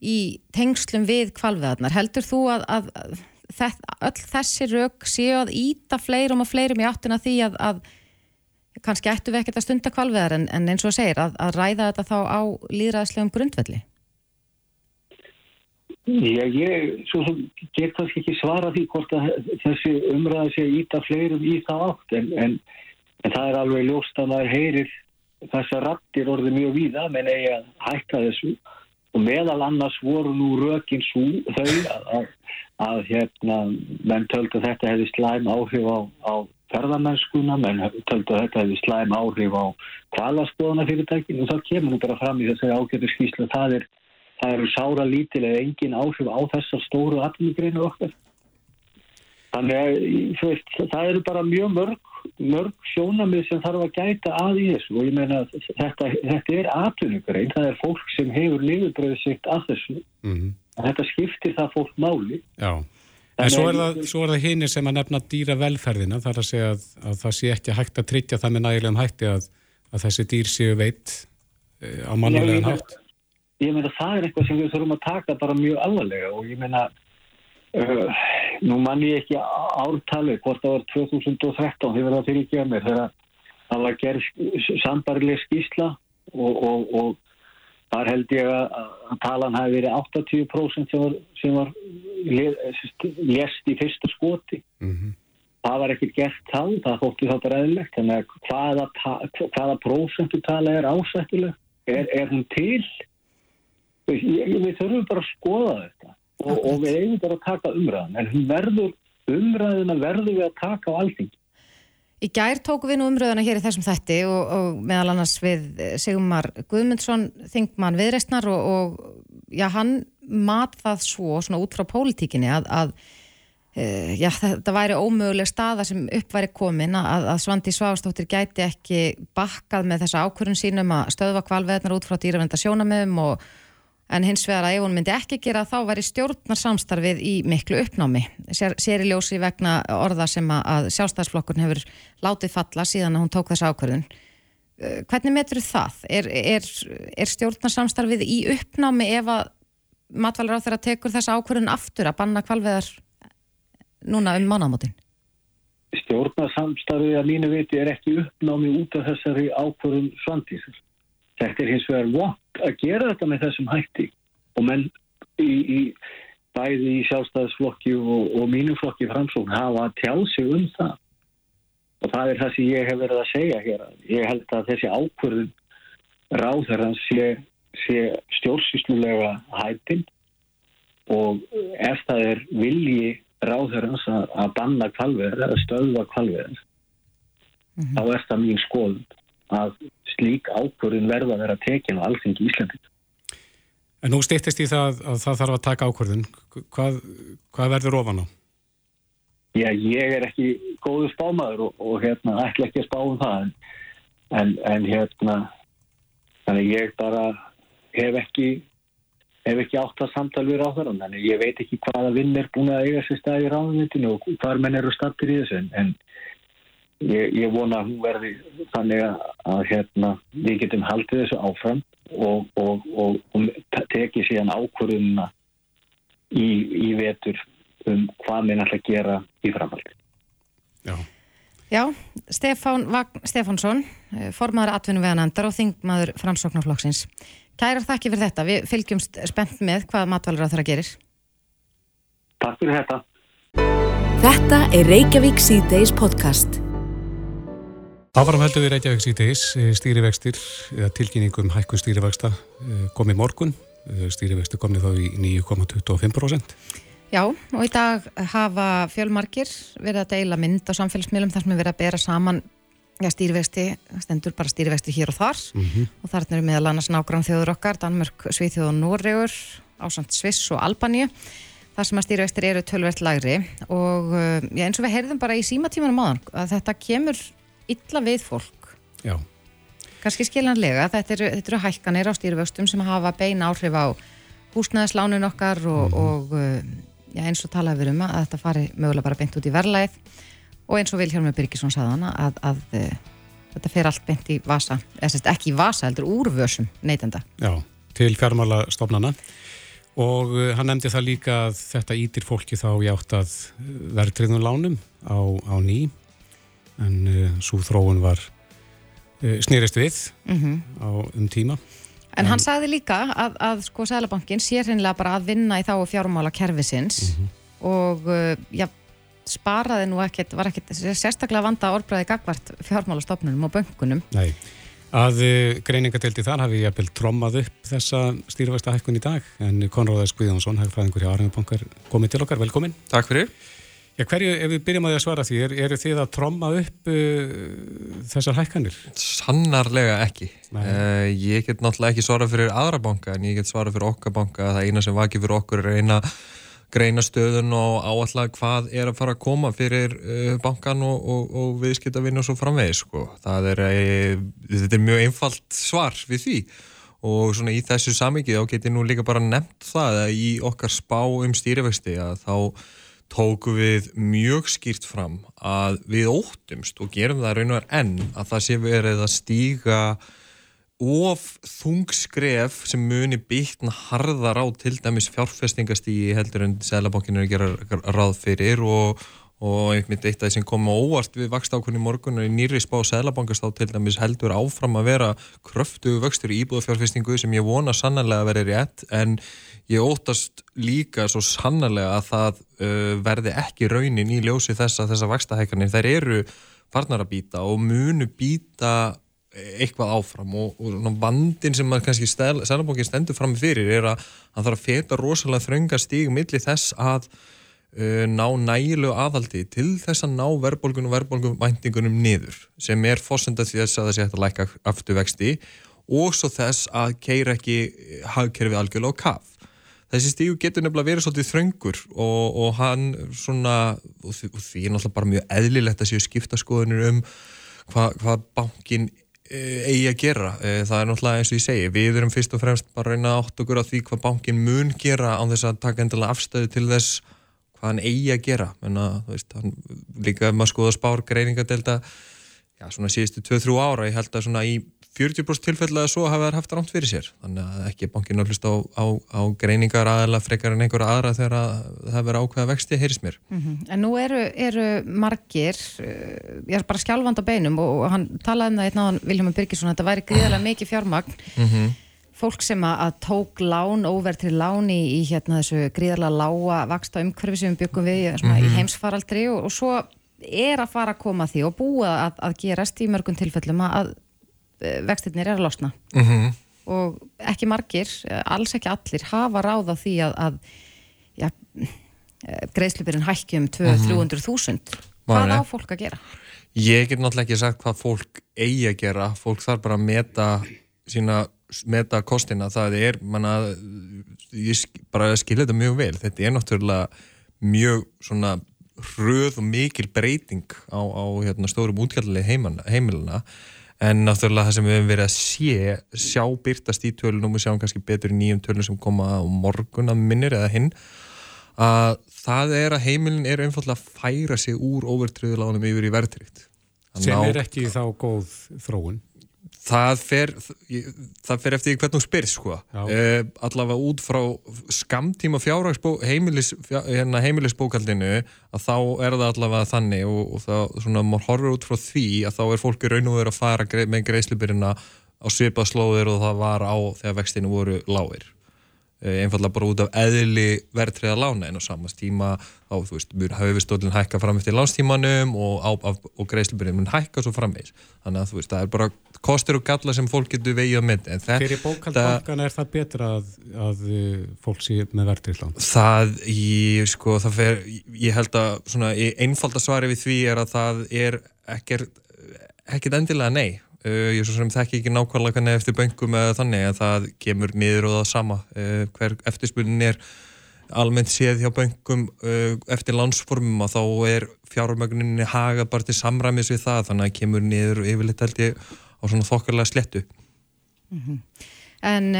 í tengslum við kvalveðarnar. Heldur þú að, að, að öll þessi rauk séu að íta fleirum og fleirum í áttina því að, að kannski ættu við ekkert að stunda kvalveðar en, en eins og segir að ræða þetta þá á líðræðslegum grundvelli? Já, ég get kannski ekki svara því hvort að þessi umræði sé að íta fleirum í það átt en, en, en það er alveg ljóst að maður heyrir þessar rattir orðið mjög víða menn eigi að hætta þessu og meðal annars voru nú rökin svo þau að, að, að hérna, menn töldu að þetta hefði slæm áhrif á, á ferðarmennskuna, menn töldu að þetta hefði slæm áhrif á kvalaskoðana fyrirtækinu og það kemur nú bara fram í þessari ágættu skýslu það, er, það eru sára lítil eða engin áhrif á þessar stóru atvinnugreinu okkar. Þannig að veist, það eru bara mjög mörg mörg sjónamið sem þarf að gæta að í þessu. Og ég meina þetta, þetta er atvinnugrein, það er fólk sem hefur liðurbröðið sitt að þessu. Mm -hmm. Þetta skiptir það fólk máli. Já, en svo er það, það hinnir sem að nefna dýra velferðina þar að segja að, að það sé ekki hægt að tryggja það með nægilegum hætti að, að þessi dýr séu veit e, á mannulegan hætt Ég meina það er eitthvað sem við þurfum að taka bara mjög alvarlega og ég meina uh, nú mann ég ekki ártali hvort það var 2013 hefur það fyrir ekki að mér þegar það var gerð sambarileg skísla og, og, og þar held ég að talan hafi verið 80% sem var, sem var lest í fyrsta skoti. Mm -hmm. það var ekki gert þá það þótti það bara eðlegt þannig að hvaða, hvaða prósentu tala er ásættileg er, er hún til? Við, við þurfum bara að skoða þetta. Og, og við eigum bara að taka umræðan en hún verður, umræðina verður við að taka á alþing Í gær tóku við nú umröðuna hér í þessum þætti og, og meðal annars við Sigmar Guðmundsson, þingmann viðreistnar og, og já, hann mat það svo svona út frá pólitíkinni að, að uh, já, þetta væri ómöguleg staða sem upp væri komin að, að Svandi Svavastóttir gæti ekki bakkað með þessa ákvörðun sínum að stöðva kvalveðnar út frá dýravenda sjónamöðum og en hins vegar að ef hún myndi ekki gera þá væri stjórnarsamstarfið í miklu uppnámi. Sér, sér í ljósi vegna orða sem að sjálfstæðsflokkurinn hefur látið falla síðan að hún tók þessa ákvörðun. Uh, hvernig metur það? Er, er, er stjórnarsamstarfið í uppnámi ef að matvælar á þeirra tekur þessa ákvörðun aftur að banna kvalveðar núna um mánamótin? Stjórnarsamstarfið að mínu viti er ekki uppnámi út af þessari ákvörðun svandísar. Þetta er hins vegar vant að gera þetta með þessum hætti og menn í, í bæði í sjálfstæðisflokki og, og mínum flokki framsókn hafa tjáð sig um það og það er það sem ég hef verið að segja hér. Ég held að þessi ákvörðun ráðherrans sé, sé stjórnsýslulega hættin og ef það er vilji ráðherrans að, að banna kvalverð eða stöðva kvalverð mm -hmm. þá er það mín skoðun að slík ákvörðun verða að vera tekin á allþengi Íslandin. En nú stýttist í það að það þarf að taka ákvörðun. Hvað, hvað verður ofan á? Já, ég er ekki góðu spámaður og, og hérna ætla ekki að spá um það en, en hérna þannig ég bara hef ekki hef ekki átt að samtal við ráðverðan þannig ég veit ekki hvaða vinn er búin að eiga sér stað í ráðmyndinu og hvar menn eru stattir í þessu en, en ég, ég vona að hún verði þannig að, að hérna, við getum haldið þessu áfram og, og, og, og tekið síðan ákvörðunna í, í vetur um hvað minn ætla að gera í framhaldi. Já. Já, Stefán Vagn Stefánsson, eh, formadur atvinnuveganandar og þingmaður framsóknarflokksins. Kærar þakki fyrir þetta. Við fylgjumst spennt með hvað matvalur á þeirra gerir. Takk fyrir þetta. Þetta er Reykjavík C-Days podcast. Áfram heldur við Reykjavík síðdeis, eh, stýrivextir eða tilkynningum hækkun stýrivexta eh, komi morgun, eh, stýrivexti komni þá í 9,25%. Já, og í dag hafa fjölmarkir verið að deila mynd á samfélagsmiðlum þar sem er verið að bera saman ja, stýrivexti, stendur bara stýrivexti hér og þar mm -hmm. og þarna eru meðal annars nágrann þjóður okkar, Danmörk, Svíþjóð og Norregur, ásand Sviss og Albaníu þar sem að stýrivextir eru tölvert lagri og ja, eins og við heyrðum bara í símatímanum áðan að þetta kemur illa við fólk. Já. Kanski skiljanlega, þetta eru, þetta eru hækkanir á stýrivöxtum sem hafa beina áhrif á húsnæðislánin okkar og, mm. og uh, já, eins og talaði við um að þetta fari mögulega bara beint út í verðlæð og eins og Vilhelmur Birgisson saðan að, að, uh, þetta fer allt beint í vasa, eða ekki í vasa, heldur úrvösum neytenda. Já, til fjármála stofnana og uh, hann nefndi það líka að þetta ítir fólki þá í átt að verðtriðnum lánum á, á ný en uh, eh, svo þróun var uh, snýrist við mm -hmm. á, um tíma. En, en hann sagði líka að, að sko Sælabankin sé hreinlega bara að vinna í þá fjármála kervisins mm -hmm. og uh, já, sparaði nú ekkert, var ekkert sérstaklega vanda orðbræði gagvart fjármálastofnunum og böngunum. Nei, að greiningadeildi þar hafi ég að trommað upp þessa stýrvægsta hækkun í dag en Konráðars Guðjónsson, hægfræðingur hjá Arðingabankar komið til okkar, velkomin. Takk fyrir. Já, hverju, ef við byrjum að svara því, er, eru þið að tromma upp uh, þessar hækkanir? Sannarlega ekki. Uh, ég get náttúrulega ekki svara fyrir aðra banka, en ég get svara fyrir okkar banka. Það eina sem vakið fyrir okkur er eina greina stöðun og áallag hvað er að fara að koma fyrir uh, bankan og, og, og viðskiptavinn og svo framvegis. Sko. Er, uh, þetta er mjög einfalt svar við því og svona í þessu samvikið þá getur nú líka bara nefnt það að í okkar spá um stýrivexti að þá tóku við mjög skýrt fram að við óttumst og gerum það raun og er enn að það sé verið að stíga of þungskref sem muni byggna harðar á til dæmis fjárfestingastígi heldur en Sælabankinu er að gera ráð fyrir og, og einmitt eitt af það sem kom óvart við vakst ákunni morgun og í nýri spá Sælabankast á til dæmis heldur áfram að vera kröftu vöxtur í íbúðafjárfestingu sem ég vona sannlega að vera rétt en Ég óttast líka svo sannarlega að það uh, verði ekki raunin í ljósi þess að þessa vakstahækkanir þær eru farnar að býta og munu býta eitthvað áfram. Og, og vandin sem að kannski Sælabókin stendur fram fyrir er að hann þarf að feta rosalega þrönga stíg millir þess að ná nægilegu aðhaldi til þess að ná verðbólgun og verðbólgumvæntingunum niður sem er fórsenda því þess að það sé hægt að læka afturvexti og svo þess að keira ekki hagkerfi algjörlega á kaf þessi stíu getur nefnilega verið svolítið þröngur og, og hann svona, og því, og því er náttúrulega bara mjög eðlilegt að séu skipta skoðunir um hvað hva bankin e, eigi að gera. E, það er náttúrulega eins og ég segi, við erum fyrst og fremst bara að reyna átt okkur á því hvað bankin mun gera án þess að taka endilega afstæði til þess hvað hann eigi að gera. Menna, veist, hann, líka ef maður skoða spár greiningadelta, já svona síðustu 2-3 ára, ég held að svona í 40% tilfellega svo hafa þær haft rámt fyrir sér þannig að ekki bankinu að hlusta á, á, á greiningar aðeila frekar en einhverja aðra þegar það verður ákveða vexti heyris mér. Mm -hmm. En nú eru, eru margir eh, ég er bara skjálfand á beinum og, hann talaði um það einn áðan Viljum Birgisson þetta væri gríðarlega mikið fjármagn mm -hmm. Fólk sem að tók lán óvertri lán í, í hérna þessu gríðarlega lága vaksta umhverfi sem við byggum við mm -hmm. í mhm. heimsfaraldri og, og svo er að fara að koma því og búa að, að gerast í mörgum tilfellum að Eh, vextinnir er að losna mm -hmm. og ekki margir, eh, alls ekki allir hafa ráð á því að, að ja, eh, greiðslupirinn hækki um 200-300.000 mm -hmm. hvað á fólk að gera? Ég get náttúrulega ekki sagt hvað fólk eigi að gera, fólk þarf bara að meta sína, meta kostina það er, manna ég bara skilja þetta mjög vel. Þetta er náttúrulega mjög svona hröð og mikil breyting á, á hérna, stórum útgjallið heimilina en náttúrulega það sem við hefum verið að sé sjá byrtast í tölunum og sjáum kannski betur í nýjum tölunum sem koma á morgun að minnir eða hinn að það er að heimilin er einfallega að færa sig úr overtriðulánum yfir í verðtrykt sem er ekki þá góð þróun Það fer, það fer eftir hvernig þú spyrir sko. Uh, allavega út frá skamtíma fjárhagsbó, heimilis, hérna, heimilisbókaldinu að þá er það allavega þannig og, og það, svona, maður horfir út frá því að þá er fólki raun og verið að fara með greiðslubyrjina á svipað slóðir og það var á þegar vextinu voru lágir. Eh, einfallega bara út af eðli verðtriða lána en á samast tíma þá, þú veist, höfustólinn hækka fram eftir lánstímanum og, og greiðslubyrjum hækka svo framvegs þannig að þú veist, það er bara kostur og galla sem fólk getur vegið á myndi Fyrir bókaldbankan er það betra að, að eh, fólk sé með verðtrið lán? Það, ég, sko, það fer ég held að, svona, einfaldasvari við því er að það er ekkert ekkert endilega nei Uh, ég svo sem þekki ekki nákvæmlega hvernig eftir böngum eða þannig að það kemur miður og það sama uh, hver eftirspunnin er almennt séð hjá böngum uh, eftir landsformum og þá er fjármögninni haga bara til samræmis við það þannig að kemur niður yfirleitt held ég á svona þokkarlega slettu mm -hmm. En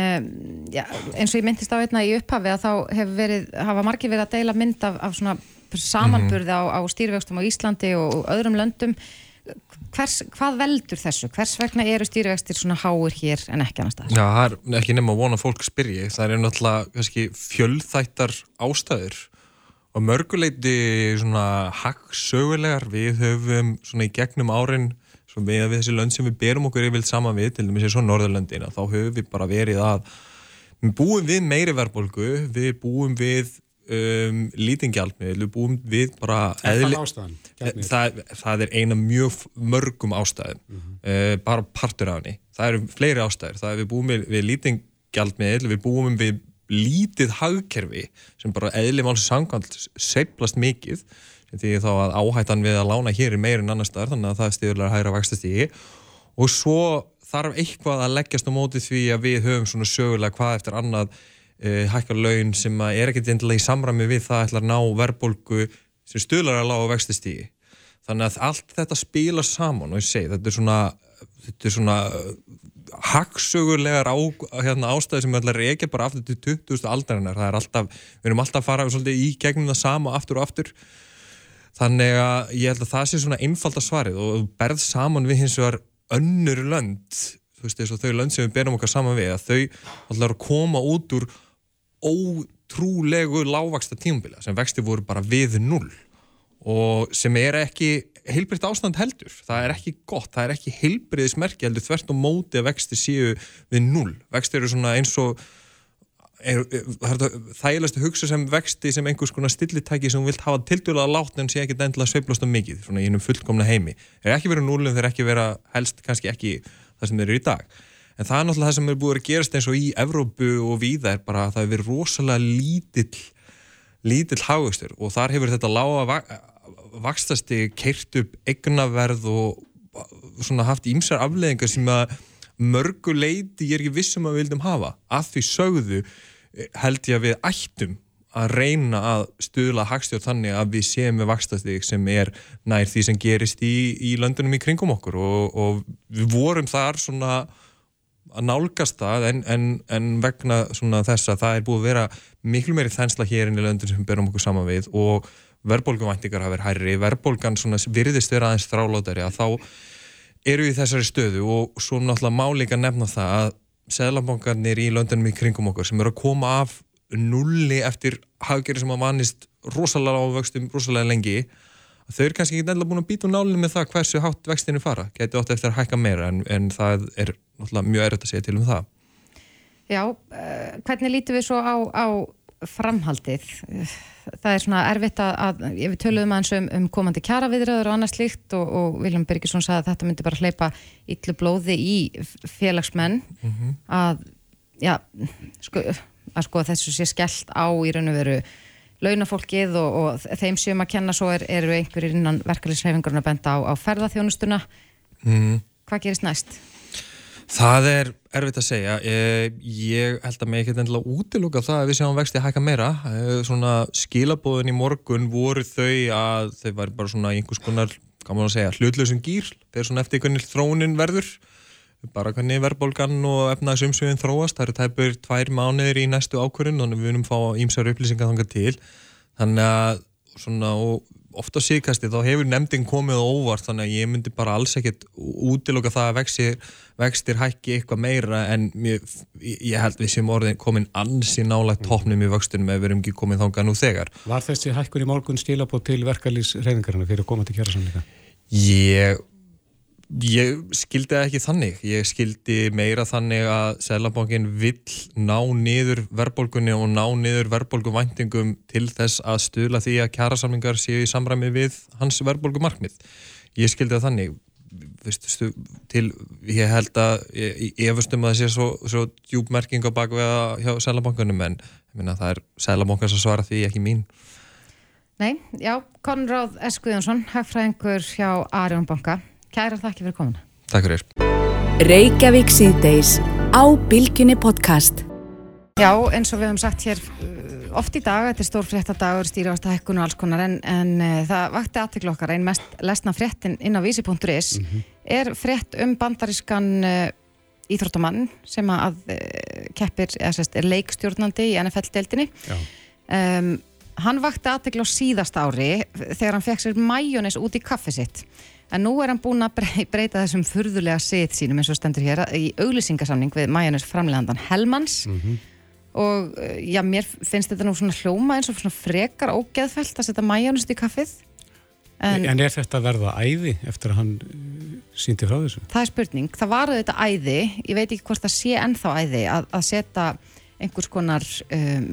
já, eins og ég myndist á einna í upphafi að þá hefur verið, hafa margir verið að deila mynd af, af svona samanburði mm -hmm. á, á stýrivöxtum á Íslandi og öðrum löndum hvers, hvað veldur þessu? Hvers vegna eru stýrivextir svona háur hér en ekki annars staðar? Já, það er ekki nema að vona fólk spyrji. Það er náttúrulega kannski, fjöldþættar ástæður og mörguleiti svona hagsögulegar. Við höfum svona í gegnum árin með við þessi lönd sem við berum okkur yfir saman við, til dæmis eins og Norðurlöndina þá höfum við bara verið að við búum við meiri verðbólgu, við búum við um, lítingjaldmiðl, við búum við bara eðli, það, það er eina mjög mörgum ástæðum mm -hmm. uh, bara partur af henni. Það eru fleiri ástæður, það er við búum við, við lítingjaldmiðl, við búum við lítið hagkerfi sem bara eðli málsins sangkvæmt seiplast mikið því þá að áhættan við að lána hér er meir en annar staðar þannig að það er stíðurlega að hæra vaxtastígi og svo þarf eitthvað að leggjast á móti því að við höfum svona sögulega hvað eftir annað uh, hækkar laun sem er ekkert endilega í samræmi við það ætlar að ná verðbólgu sem stuðlar að lága vextistígi. Þannig að allt þetta spila saman og ég segi þetta er svona, þetta er svona hagsögulegar á, hérna, ástæði sem ætlar að reykja bara aftur til 20. aldarinnar. Það er alltaf, við erum alltaf að fara svolítið, í gegnum það sama aftur og aftur. Þannig að ég held að það sé svona einfalda svarið og berð saman við hins vegar önnur lönd, þú veist, þess að þau lönd sem við berum okkar saman við, að þau ætlar að koma út úr ótrúlegu lágvaksta tímubila sem vexti voru bara við null og sem er ekki heilbriðt ástand heldur, það er ekki gott það er ekki heilbriðismerki heldur þvert og móti að vexti séu við null vexti eru svona eins og er, það er að hugsa sem vexti sem einhvers konar stillitæki sem vilt hafa tildurlega látt en sé ekki endilega sveiflast um mikið, svona í einum fullkomna heimi. Er ekki verið null en þeir ekki vera helst kannski ekki það sem þeir eru í dag. En það er náttúrulega það sem er búið að gerast eins og í Evrópu og víða er bara að það hefur verið rosalega lítill lítill hagvöxtur og þar hefur þetta lága vakstasti keirt upp egnaverð og svona haft ímsar afleðingar sem að mörgu leiti ég er ekki vissum að við vildum hafa. Að því sögðu held ég að við ættum að reyna að stuðla hagstjóð þannig að við séum með vakstastík sem er nær því sem gerist í, í löndunum í kringum okkur og, og við vorum þar svona að nálgast það en, en, en vegna þess að það er búið að vera miklu meiri þensla hér inn í löndun sem berum okkur saman við og verðbólgumvæntingar hafa verið hærri, verðbólgan virðist vera aðeins þrálótari að þá eru við þessari stöðu. Og svo náttúrulega máleika nefna það að seglabankarnir í löndunum í kringum okkur sem eru að koma af nulli eftir hafgjörði sem að vanist rosalega á vöxtum rosalega lengi þau eru kannski ekki nefnilega búin að býta um nálinu með það hversu hátt vextinu fara, getur átt eftir að hækka meira en, en það er mjög erriðt að segja til um það. Já, uh, hvernig lítum við svo á, á framhaldið það er svona erfitt að, að við töluðum aðeins um, um komandi kjaraviðröður og annars líkt og, og Viljum Birgisson sagði að þetta myndi bara hleypa yllu blóði í félagsmenn mm -hmm. að já, sko að sko þessu sé skellt á í raun og veru launafólkið og, og þeim sem að kenna svo er, eru einhverjir innan verkefliðsreyfingarna benda á, á ferðarþjónustuna mm. hvað gerist næst? Það er erfitt að segja. Ég, ég held að mig ekki endilega útiluga það að við séum vexti að hækka meira. Eh, svona skilabóðin í morgun voru þau að þau var bara svona einhvers konar, kannu að segja, hlutlausum gýr þegar svona eftir hvernig þróunin verður. Bara hvernig verðbólgan og efnaðsumsögum þróast, það eru tæpur tvær mánuðir í næstu ákvörðun og við vunum fá ímsar upplýsingar þangar til. Þannig að svona ofta síkasti þá hefur nefndin komið óvart þannig að ég myndi bara alls ekkert útiloka það að vextir, vextir hækki eitthvað meira en mér, ég held við sem orðin komin ansi nálagt tóknum í vöxtunum ef við erum ekki komið þánga nú þegar Var þessi hækkun í morgun stílabót til verkalýs reyningarna fyrir að koma til kjæra samlinga? Ég Ég skildi það ekki þannig. Ég skildi meira þannig að Sælabankin vill ná niður verðbólgunni og ná niður verðbólguvæntingum til þess að stuðla því að kjærasamlingar séu í samræmi við hans verðbólgumarkmið. Ég skildi það þannig. Vistu, til, ég held að ég efustum að það sé svo, svo djúbmerking á bakveða hjá Sælabankunum en minna, það er Sælabankans að svara því ekki mín. Nei, já, Konráð Eskviðjónsson, hagfræðingur hjá Arjónbanka Kæra þakki fyrir komuna. Takk fyrir. Reykjavík síðdeis á Bilginni podcast. Já, eins og við hefum sagt hér uh, oft í dag, þetta er stór fréttadagur, stýrjast hækkun og alls konar, en, en uh, það vakti aðtiklu okkar, einn mest lesna fréttin inn á vísi.is mm -hmm. er frétt um bandarískan uh, íþróttamann sem að uh, keppir, eða sérst, er leikstjórnandi í NFL-deltinni. Um, hann vakti aðtiklu á síðast ári þegar hann fekk sér mæjónis út í kaffi sitt en nú er hann búin að breyta þessum furðulega set sínum eins og stendur hér í auglýsingasamning við Majanus framlegandan Helmans mm -hmm. og eh, já, mér finnst þetta nú svona hljóma eins og svona frekar ógeðfælt að setja Majanus í kaffið. En, en er þetta að verða æði eftir að hann uh, síndi frá þessu? Það er spurning, það var þetta æði. Ég veit ekki hvort það sé ennþá æði að, að setja einhvers konar um,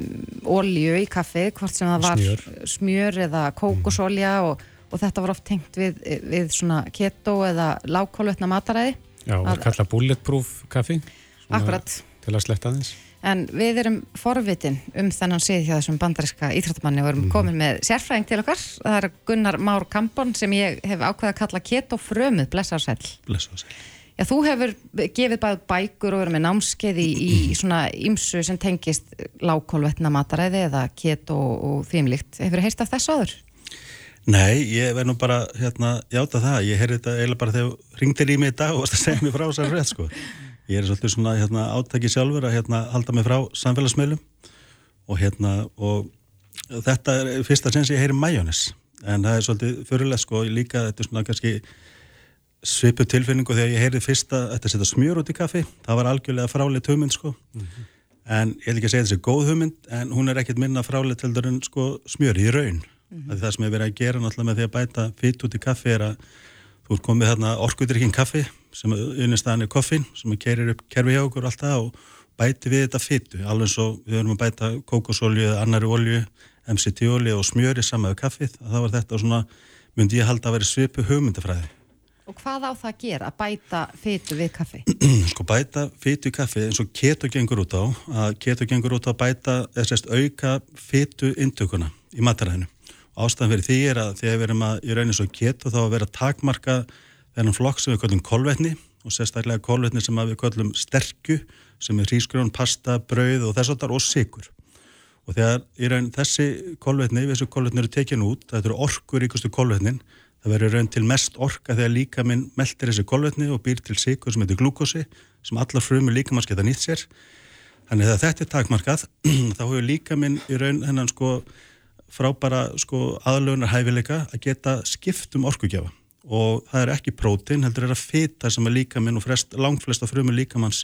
ólju í kaffið, hvort sem það var smjör, smjör eða kókosolja og og þetta var oft tengt við, við svona keto eða lágkólvetna mataræði. Já, það er kallað bulletproof kaffi Akkurat. Til að sletta þins En við erum forvitin um þennan síð hjá þessum bandariska íþróttamanni og erum mm. komin með sérfræðing til okkar. Það er Gunnar Már Kampon sem ég hef ákveðið að kalla keto frömið blessarsæl Blessarsæl Já, þú hefur gefið bæð bækur og verið með námskeið í, í svona ymsu sem tengist lágkólvetna mataræði eða keto og þýmlikt. Hefur þið heist af þessu aður? Nei, ég verð nú bara hérna játa það, ég heyrði þetta eiginlega bara þegar ringtir í mig í dag og það segði mér frá þessar frétt sko. Ég er svolítið svona hérna, átæki sjálfur að hérna halda mig frá samfélagsmeilum og hérna og þetta er fyrsta sens ég heyri majónis en það er svolítið fyrirlega sko. Líka þetta er svona kannski svipu tilfinningu þegar ég heyri fyrsta þetta setja smjör út í kaffi, það var algjörlega frálið hugmynd sko. Mm -hmm. en ég vil ekki segja þessi góð hugmynd en hún er ekkit minna frálið til þarun sko smjör í raun Mm -hmm. Það sem er verið að gera náttúrulega með því að bæta fytt út í kaffi er að þú er komið þarna orkudrykkin kaffi sem unnigstaðan er koffin sem er kerir upp kerfi hjá okkur alltaf og bæti við þetta fyttu alveg svo við höfum að bæta kókosolju eða annari olju, MCT olju og smjöri saman með kaffið þá var þetta svona myndi ég halda að vera svipu hugmyndafræði. Og hvað á það að gera að bæta fyttu við kaffi? sko bæta fyttu í kaffi eins og keto gengur út á að keto gengur út á að bæta þess að auka fyttu intökuna í mataræðinu Ástæðan fyrir því er að þegar við erum að í raunin svo getu þá að vera takmarka þennan flokk sem við kallum kolvetni og sérstaklega kólvetni sem við kallum sterkju sem er hrísgrjón, pasta, brauð og þess að það og sigur og þegar í raun þessi kólvetni, þessu kólvetni eru tekinu út, þetta eru orkur ríkustu kólvetnin, það verður raun til mest orka þegar líka minn meldir þessi kólvetni og býr til sigur sem heitir glúkosi sem allar frumur líka mann sketa nýtt sér. Þannig að þetta er takmarkað þá hefur líka minn í raun hennan sko frábara sko aðlögunar hæfileika að geta skipt um orkugjafa. Og það er ekki prótin, heldur er að fita sem að líka minn og frest, langflesta frumur líkamanns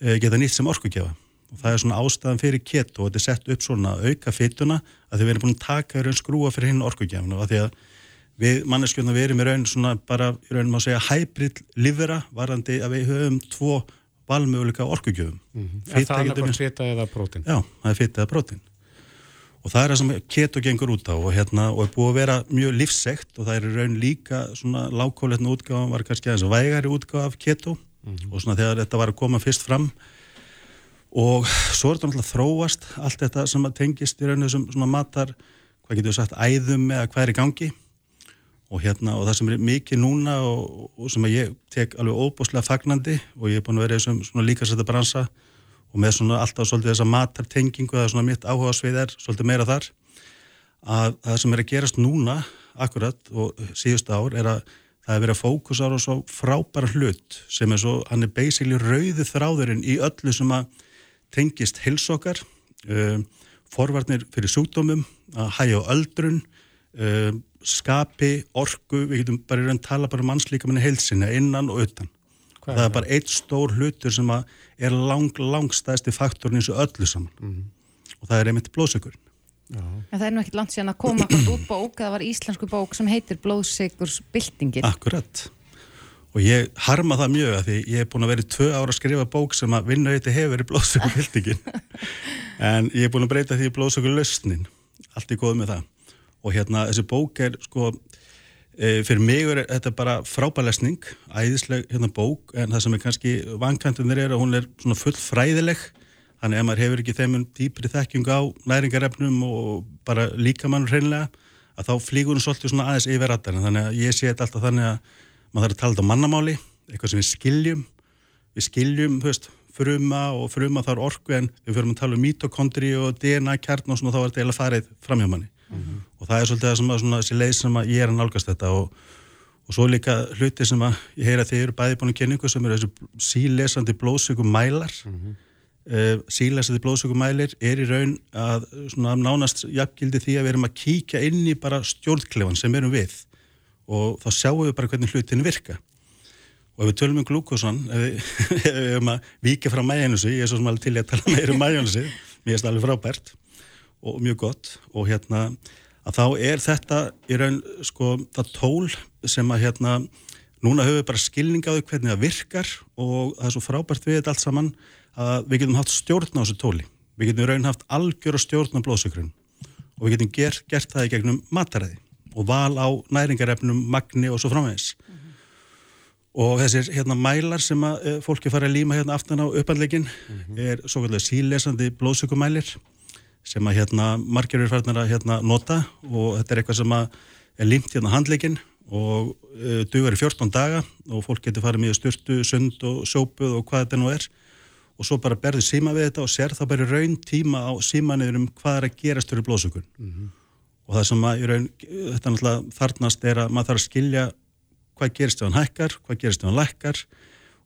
e, geta nýtt sem orkugjafa. Og það er svona ástæðan fyrir keto og þetta er sett upp svona auka fituna að þið verðum búin að taka raun skrúa fyrir hinn orkugjafna og að því að við manneskjöndum við erum í raun svona bara í raun má segja hybrid livera varandi að við höfum tvo valmöguleika orkugjöfum mm -hmm. Er það annarkvæmt fita eða prótin? Já, það er fita eða prótin og það er það sem keto gengur út á og hérna og er búið að vera mjög livsegt og það er raun líka svona lágkóletna útgáðan var kannski aðeins vægari útgáð af keto mm -hmm. og svona þegar þetta var að koma fyrst fram og svo er þetta náttúrulega þróast allt þetta sem tengist í rauninu sem svona matar, hvað getur við sagt, æðum eða hvað er í gangi og hérna og það sem er mikið núna og, og sem ég tek alveg óbúslega fagnandi og ég er búin að vera í svona líkasetta bransa og með svona alltaf svolítið þessa matartengingu það er svona mitt áhuga svið er svolítið meira þar að það sem er að gerast núna akkurat og síðust ár er að það er verið að fókusa á svo frábæra hlut sem er svo, hann er basically rauði þráðurinn í öllu sem að tengist hilsokkar, uh, forvarnir fyrir sjúkdómum, að hægja á öldrun, uh, skapi, orgu, við getum bara í raun tala bara um mannslíkamenni heilsinna innan og utan. Hvað það er bara eitt stór hlutur sem er lang, langstæðsti faktorn eins og öllu saman mm -hmm. og það er einmitt blóðsökurinn. En það er nú ekkert langt síðan að koma út bók, það var íslensku bók sem heitir Blóðsökursbyltingin. Akkurat og ég harma það mjög að því ég hef búin að vera í tvö ára að skrifa bók sem að vinnaauti hefur verið blóðsökuhildingin en ég hef búin að breyta því blóðsökulöstnin allt í góð með það og hérna þessi bók er sko fyrir mig er þetta bara frábælesning æðisleg hérna bók en það sem er kannski vankantunir er að hún er svona full fræðileg þannig að maður hefur ekki þeimum dýpri þekking á næringarefnum og bara líkamannur hreinlega að þá flígur hún svolítið svona aðeins yfir rættarinn þannig að ég sé þetta alltaf þannig að maður þarf að tala þetta á mannamáli, eitthvað sem við skiljum, við skiljum, þú veist, fruma og fruma þar orku en við fyrir að tala um mitokondri og DNA kjarn og svona þá er þetta mm -hmm. og það er svolítið það sem að svona þessi leið sem að ég er að nálgast þetta og, og svo líka hluti sem að ég heyra þeir eru bæði búin að kynningu sem eru þessi sílesandi blóðsöku mælar mm -hmm. uh, sílesandi blóðsöku mælir er í raun að svona nánast jafngildi því að við erum að kíkja inn í bara stjórnklefan sem erum við og þá sjáum við bara hvernig hlutin virka og ef við tölum um glúkosan ef við erum að vika frá mæjanusi ég er svo sem alveg til að tala meira um mæjanusi mér er þetta alveg frábært og mjög gott og hérna að þá er þetta í raun sko það tól sem að hérna núna höfum við bara skilning á því hvernig það virkar og það er svo frábært við þetta allt saman að við getum haft stjórn á þessu tóli við getum raun haft algjör og stjórn á blóðsökrun og við getum gert, gert það í gegnum mataræði og val á næringarefnum, magni og svo framvegis. Mm -hmm. Og þessir hérna mælar sem að e, fólki fara að líma hérna aftan á upphandlegin mm -hmm. er svo kallar sílesandi blóðsökumælir sem að hérna margir eru farnar að hérna nota og þetta er eitthvað sem að er límt hérna handlegin og e, dugar í 14 daga og fólk getur farið mjög styrtu, sund og sjópuð og hvað þetta nú er. Og svo bara berður síma við þetta og sér þá bara raun tíma á símanuður um hvað er að gerast fyrir blóðsökun. Mm -hmm og það sem að raun, þetta náttúrulega þarnast er að maður þarf að skilja hvað gerist ef hann hækkar, hvað gerist ef hann lækkar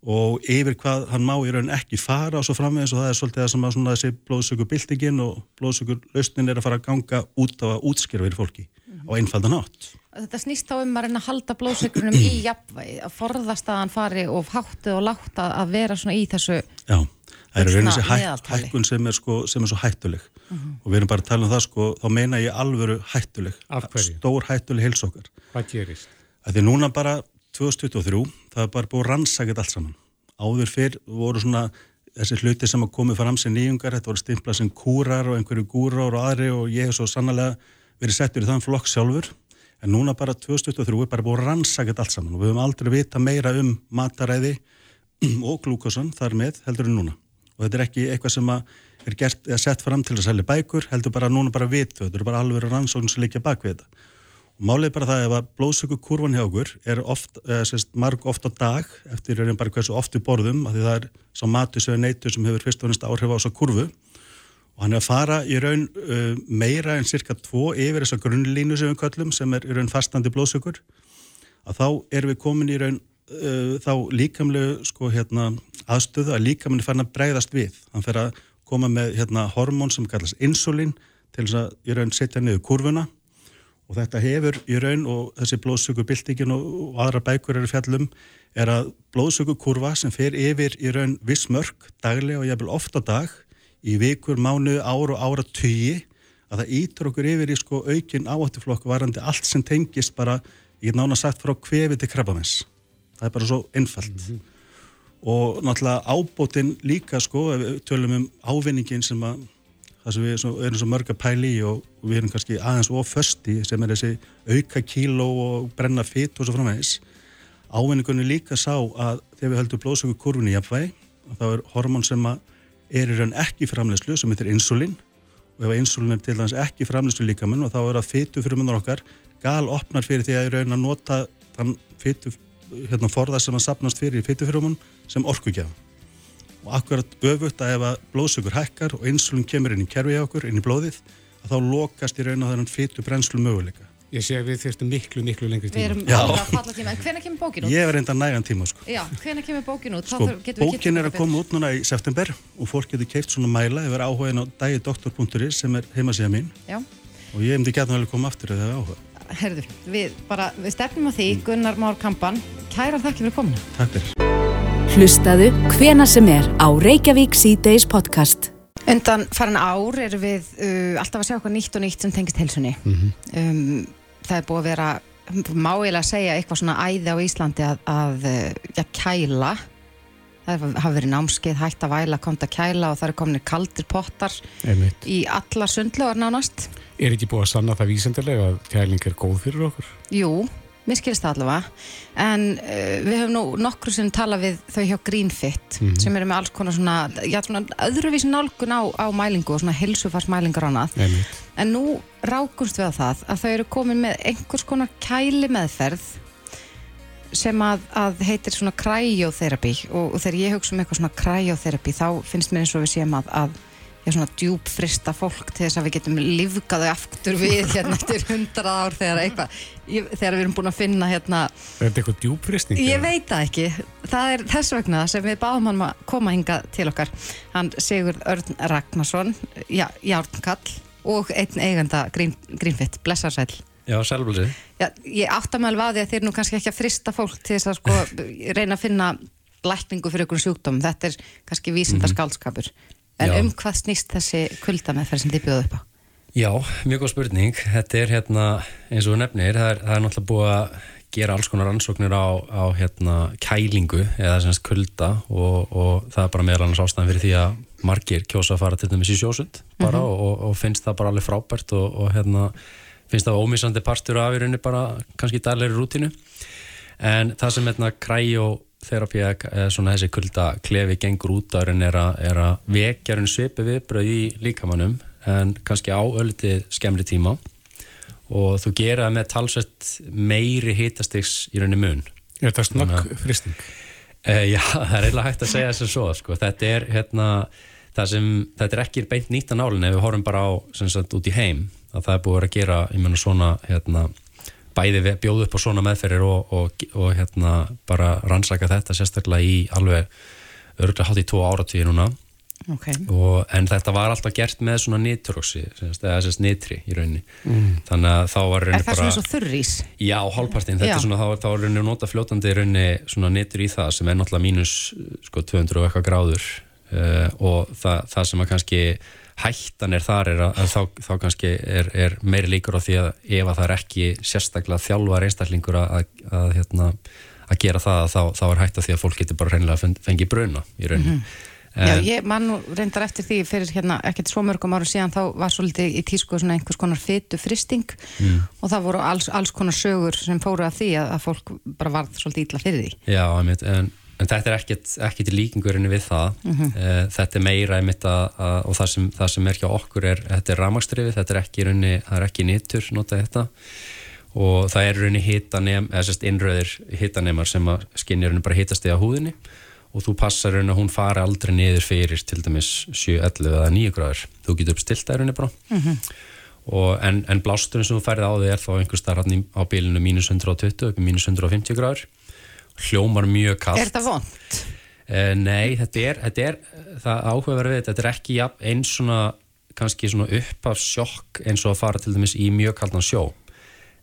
og yfir hvað hann má í raun ekki fara og svo framvegis og það er svolítið það sem að svona þessi blóðsökurbildingin og blóðsökurlausnin er að fara að ganga út á að útskjara fyrir fólki mm -hmm. á einfaldan átt. Þetta snýst þá um að reyna að halda blóðsökurnum í jafnvægi, að forðast að hann fari og háttið og látt að vera svona í þessu Já Það er raunin þessi hætt, hækkun sem er, sko, sem er svo hættuleg mhm. -huh. og við erum bara að tala um það sko, þá meina ég alvöru hættuleg, stór hættuleg heilsókar. Hvað gerist? Það er núna bara 2023, það er bara búið rannsakit allt saman. Áður fyrr voru svona þessi hluti sem að komið fram sem nýjungar, þetta voru stimplað sem kúrar og einhverju gúrar og aðri og ég hef svo sannlega verið settur í þann flokk sjálfur. En núna bara 2023 er bara búið rannsakit allt saman og við höfum aldrei vita meira um mataræði og glúkosan þar með heldur en núna og þetta er ekki eitthvað sem er gert sett fram til að selja bækur, heldur bara núna bara vitu, þetta er bara alveg rannsókn sem líka bak við þetta Málið er bara það að blóðsöku kurvan hjá okkur er oft, sérst, marg oft á dag eftir raunin bara hversu oft við borðum af því það er sá matu sem er neytu sem hefur fyrst og næst áhrif á þessa kurvu. Og hann er að fara í raun uh, meira en cirka tvo yfir þessa grunnlínu sem við kallum sem er í raun fastandi blóðsökur að þá erum við komin í raun uh, þá líkamlegu sko hérna aðstöðu að líkaminn er farin að bregðast við. Hann fer að koma með hérna hormón sem kallast insulín til þess að í raun setja niður kurvuna og þetta hefur í raun og þessi blóðsökubildingin og, og aðra bækur eru fjallum er að blóðsökukurva sem fer yfir í raun vissmörk daglega og jæfnvel ofta dag í vikur, mánu, ár og ára tugi að það ítur okkur yfir í sko aukin áhættuflokku varandi allt sem tengist bara, ég er nána sagt frá kvefi til krabbamens það er bara svo einfalt mm -hmm. og náttúrulega ábótin líka sko, tölum um ávinningin sem að það sem við erum svo mörg að pæli í og við erum kannski aðeins ofösti sem er þessi auka kíló og brenna fitt og svo framvegis. Ávinningunni líka sá að þegar við höldum blóðsöku kurvin í jafnvægi þá er hormón sem er í raun ekki framlegslu sem heitir insulin og ef insulin er til dæmis ekki framlegslu líkamann og þá er að fytu fyrir munnar okkar. Gal opnar fyrir því að í raun að nota þann fytu hérna forða sem að sapnast fyrir í mun sem orkugjafa. og akkurat öfugt að ef að blóðsökur hækkar og insulin kemur inn í kerfi okkur, inn í blóðið, að þá lokast í raun á þennan fytu brennslu möguleika. Ég sé að við þurftum miklu, miklu lengri tíma. Við erum alveg að falla tíma, en hvena kemur bókin út? Ég er reynda nægan tíma, sko. Já, hvena kemur bókin út? Sko, bókin er að koma út núna í september og fólk getur keift svona mæla yfir áhugin á dagidoktor.is sem er heimasíða mín. Já. Og ég hefndi vel að koma aftur eða áhuga. Herður, við bara, við stefnum á því, Gunnar Már Kampan, kæra þakki fyrir komuna. Takk fyrir. Hlustaðu hvena sem er á Reykjavík C-Days podcast. Undan farin ár erum við uh, alltaf að segja okkur nýtt og nýtt sem tengist helsunni. Mm -hmm. um, það er búið að vera, máilega að segja eitthvað svona æði á Íslandi að, að ja, kæla. Það hafa verið námskeið, hægt að væla, komt að kæla og það eru kominir kaldir pottar Einmitt. í alla sundlegar nánast. Er ekki búið að sanna það vísendilega að kæling er góð fyrir okkur? Jú, mér skilist það allavega en uh, við höfum nú nokkru sem tala við þau hjá Greenfit mm -hmm. sem eru með alls konar svona, já svona öðruvísi nálgun á, á mælingu og svona helsufarsmælingar á annað Einmitt. en nú rákumst við á það að þau eru komin með einhvers konar kæli meðferð sem að, að heitir svona cryotherapy og, og þegar ég hugsa um eitthvað svona cryotherapy þá finnst mér eins og við séum að, að er svona djúbfrista fólk til þess að við getum livgaðu aftur við hérna eftir hundra ár þegar eitthvað þegar við erum búin að finna hérna Er þetta eitthvað djúbfristing? Ég veit það ekki. Það er þess vegna sem við báðum hann að koma hinga til okkar. Hann Sigurd Örn Ragnarsson já, Járnkall og einn eiganda Green, Greenfit, blessarsæl Já, Já, ég átta með alveg að þeir nú kannski ekki að frista fólk til þess að sko reyna að finna lækningu fyrir einhvern sjúkdóm þetta er kannski vísindar skálskapur en Já. um hvað snýst þessi kuldameðferð sem þið bjóðu upp á? Já, mjög góð spurning Þetta er hérna, eins og nefnir það er, það er náttúrulega búið að gera alls konar rannsóknir á, á hérna kælingu eða semst kulda og, og það er bara meðal annars ástæðan fyrir því að margir kjósa að fara til dæmis í sjósund bara og, og finnst það bara alveg frábært og, og hérna finnst það ómísandi partur af í rauninni bara kannski dælir rútinu en það sem hérna kræjóþerapi eða svona þessi kulda klefi gengur út á raun er að, er að vekja raun svipi viðbröð í líkamannum en kannski á öllitið skemmri tíma og þú gera með talsett meiri hitastiks í rauninni mun Er þetta snögg fristing? Uh, já, það er eiginlega hægt að segja þess að svo sko. þetta er hérna sem, þetta er ekki beint nýtt að nálinn ef við horfum bara á sem sagt út í heim að það er búið að gera, ég menna svona hérna, bæði bjóða upp á svona meðferðir og, og, og hérna bara rannsaka þetta sérstaklega í alveg örgulega hátt í tvo áratvíði núna. Ok, og, en þetta var alltaf gert með svona nitroxi, eða þess nitri í rauninni, þannig að þá var er rauninni það svona svo þurrís? Já, hálfpartinn, þetta er svona, þá, þá er rauninni að nota fljótandi í rauninni svona nýttur í það sem er náttúrulega mínus sko 200 og eitthvað gráður. Uh, og það, það sem að kannski hættan er þar er að, að þá, þá kannski er, er meiri líkur á því að ef að það er ekki sérstaklega þjálfar einstaklingur að, að, að, hérna, að gera það þá, þá er hætta því að fólk getur bara reynilega fengi, fengi bruna í rauninni Já, En- ég man nú reyndar eftir því fyrir hérna ekkert svo mörgum árum síðan þá var svolítið í tísku svona einhvers konar fytu fristing Mm. og það voru alls, alls konar sögur sem fóru að því að, að fólk bara varð svolítið illa fyrir því. Já, einmitt, en, en þetta er í líkingurinn við það. Mm þetta er meira einmitt að, að og það sem, það sem er hjá okkur er, þetta er ramagstrifið, þetta er ekki í rauninni, það er ekki nýttur notað þetta. Og það er rauninni hitanem, eða sérst innröðir hitanemar sem að skinnja rauninni bara hitast í að húðinni. Og þú passar rauninni að hún fari aldrei niður fyrir til dæmis 7, 11 eða 9 gráður. Þú getur uppstilt það rauninni bara. Mm -hmm. en, en blásturinn sem þú færið á þig er þá einhver starf á bílinu mínus 120 upp í mínus 150 gráður hljómar mjög kallt Er þetta vond? Eh, nei, þetta er, þetta er það áhugaverð við, þetta er ekki eins svona kannski svona upp af sjokk eins og að fara til dæmis í mjög kaldan sjó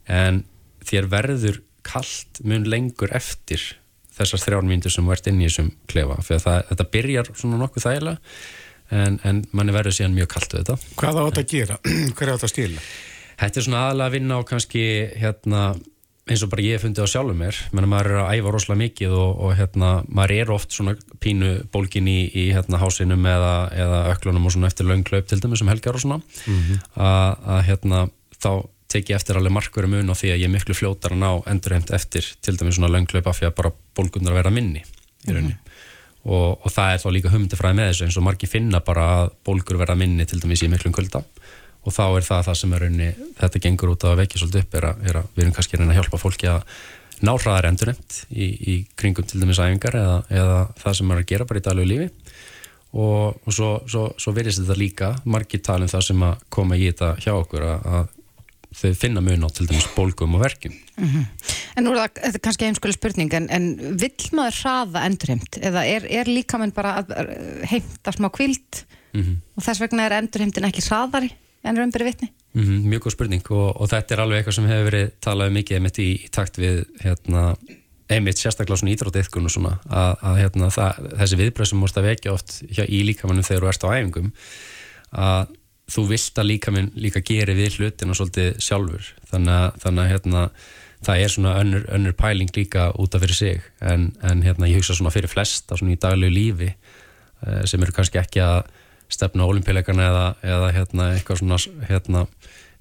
en þér verður kallt mun lengur eftir þessar þrjárn mínútur sem verðt inn í þessum klefa fyrir að þetta byrjar svona nokkuð þægilega en, en manni verður síðan mjög kallt við þetta. Hvað á þetta að gera? Hver er þetta að stila? Þetta er svona aðalega að vinna á kannski hérna eins og bara ég hef fundið á sjálfum mér menn að maður er að æfa rosalega mikið og, og hérna maður er oft svona pínu bólkin í, í hérna hásinum eða, eða öklunum og svona eftir launglaup til dæmis sem helgar og svona mm -hmm. að hérna þá teki eftir alveg markverðu mun á því að ég er miklu fljótar að ná endurheimt eftir til dæmis svona launglaupa fyrir að bara bólkunar vera minni í rauninni. Mm -hmm. og, og það er þá líka humdifræði með þessu eins og margi finna bara að bólkur vera minni til dæmis í miklum kulda og þá er það það sem er rauninni, þetta gengur út að vekja svolítið upp er að, er að við erum kannski að hjálpa fólki að ná hraðar endurheimt í, í kringum til dæmis æfingar eða, eða það sem er að gera bara í daglegu lífi og, og svo, svo, svo verðist þetta líka margi talin það sem að koma í þetta hjá okkur að, að þau finna mun á til dæmis bólgum og verkjum. Mm -hmm. En nú er það, þetta er kannski einskjölu spurning, en, en vill maður hraða endurheimt? Eða er, er líka mann bara heimta smá kvild mm -hmm. og þess vegna er endurheimtin ekki hraðari en raunberi vitni? Mm -hmm, mjög góð spurning og, og þetta er alveg eitthvað sem hefur verið talað um mikið einmitt í, í takt við hérna, einmitt sérstaklega svona ídrótiðkun og svona að, að hérna, það, þessi viðbröð sem múst að vekja oft hjá, í líkamannum þegar þú ert á æfingum að þú vilt að líka minn líka geri við hlutina svolítið sjálfur þannig að, þannig að hérna, það er svona önnur, önnur pæling líka út af fyrir sig en, en hérna, ég hugsa svona fyrir flesta svona í daglegu lífi uh, sem eru kannski ekki að stefna ólimpíleikana eða, eða hérna, eitthvað svona hérna,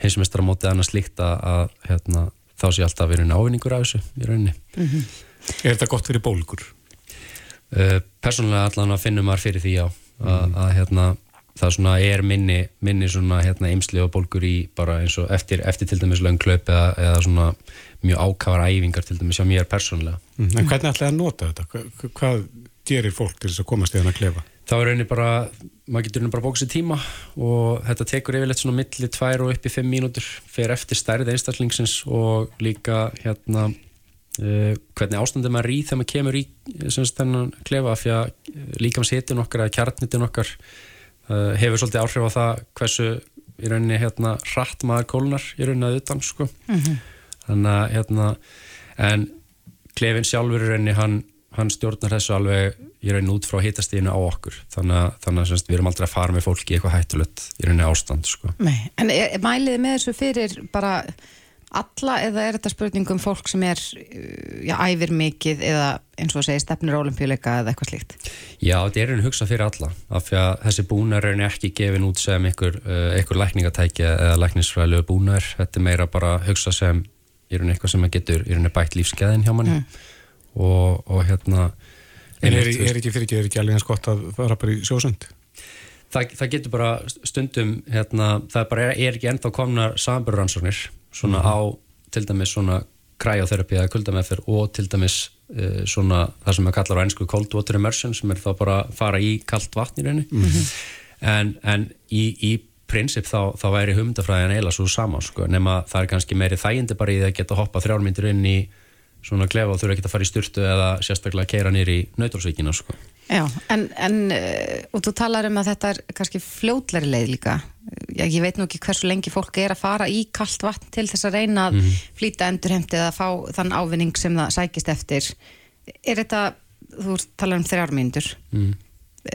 heimsmestramóti eða annað slíkt að hérna, þá sé alltaf verið ávinningur af þessu í rauninni mm -hmm. Er þetta gott fyrir bólgur? Uh, Personlega allan að finnum maður fyrir því já að, mm. að hérna það svona er minni, minni svona hérna eimsli og bólgur í bara eins og eftir, eftir til dæmis löngklaup eða, eða svona mjög ákavara æfingar til dæmis á mér persónlega. Mm, en hvernig ætlaði að nota þetta? Hvað, gerir fólk til þess að komast í þann að klefa? Það er rauninni bara, maður getur rauninni bara bóksið tíma og þetta tekur yfirleitt svona milli tvær og upp í fimm mínútur fyrir eftir stærðið einstaklingsins og líka hérna uh, hvernig ástandið maður í þegar maður kemur í þennan klefa af því að líka maður setin okkar eða kjarnitin okkar uh, hefur svolítið áhrif á það hversu í rauninni hérna hratt maður kólunar í rauninni að utan sko mm -hmm. þannig að hérna en klefin sjálfur í rauninni hann, hann stjórnar þessu alveg í rauninni út frá hitastíðinu á okkur þannig að, þannig að semst, við erum aldrei að fara með fólki eitthvað hættulegt í rauninni ástand sko Nei, En er, mæliði með þessu fyrir bara alla eða er þetta spurningum fólk sem er uh, já, æfir mikið eða eins og segir stefnir ólimpíuleika eða eitthvað slíkt? Já, þetta er einu hugsa fyrir alla af því að þessi búnar er ekki gefin út sem einhver, uh, einhver lækningatækja eða lækningsfræðilegu búnar þetta er meira bara hugsa sem er einu eitthvað sem getur, er einu bætt lífskeiðin hjá manni mm. og, og hérna En er, er ekki fyrir ekki, er ekki alveg eins gott að fara bara í sjósund? Það, það getur bara stundum hérna, það bara er, er ekki ennþá komnar samburðransóknir svona mm -hmm. á til dæmis svona kryotherapi eða kuldameðferð og til dæmis uh, svona það sem við kallar á einsku cold water immersion sem er þá bara að fara í kallt vatn í rauninni mm -hmm. en, en í, í prinsip þá, þá væri humdafræðin eila svo sama sko nema það er kannski meiri þægindi bara í því að geta hoppa þrjármyndir inn í svona klefa og þurfa ekki að fara í styrtu eða sérstaklega að keira nýri í nautalsvíkina sko. Já, en, en uh, og þú talar um að þetta er kannski fljótlæri leið líka já, ég veit nú ekki hversu lengi fólk er að fara í kallt vatn til þess að reyna að mm -hmm. flýta endurhemti eða fá þann ávinning sem það sækist eftir er þetta, þú talar um þrjármyndur mm.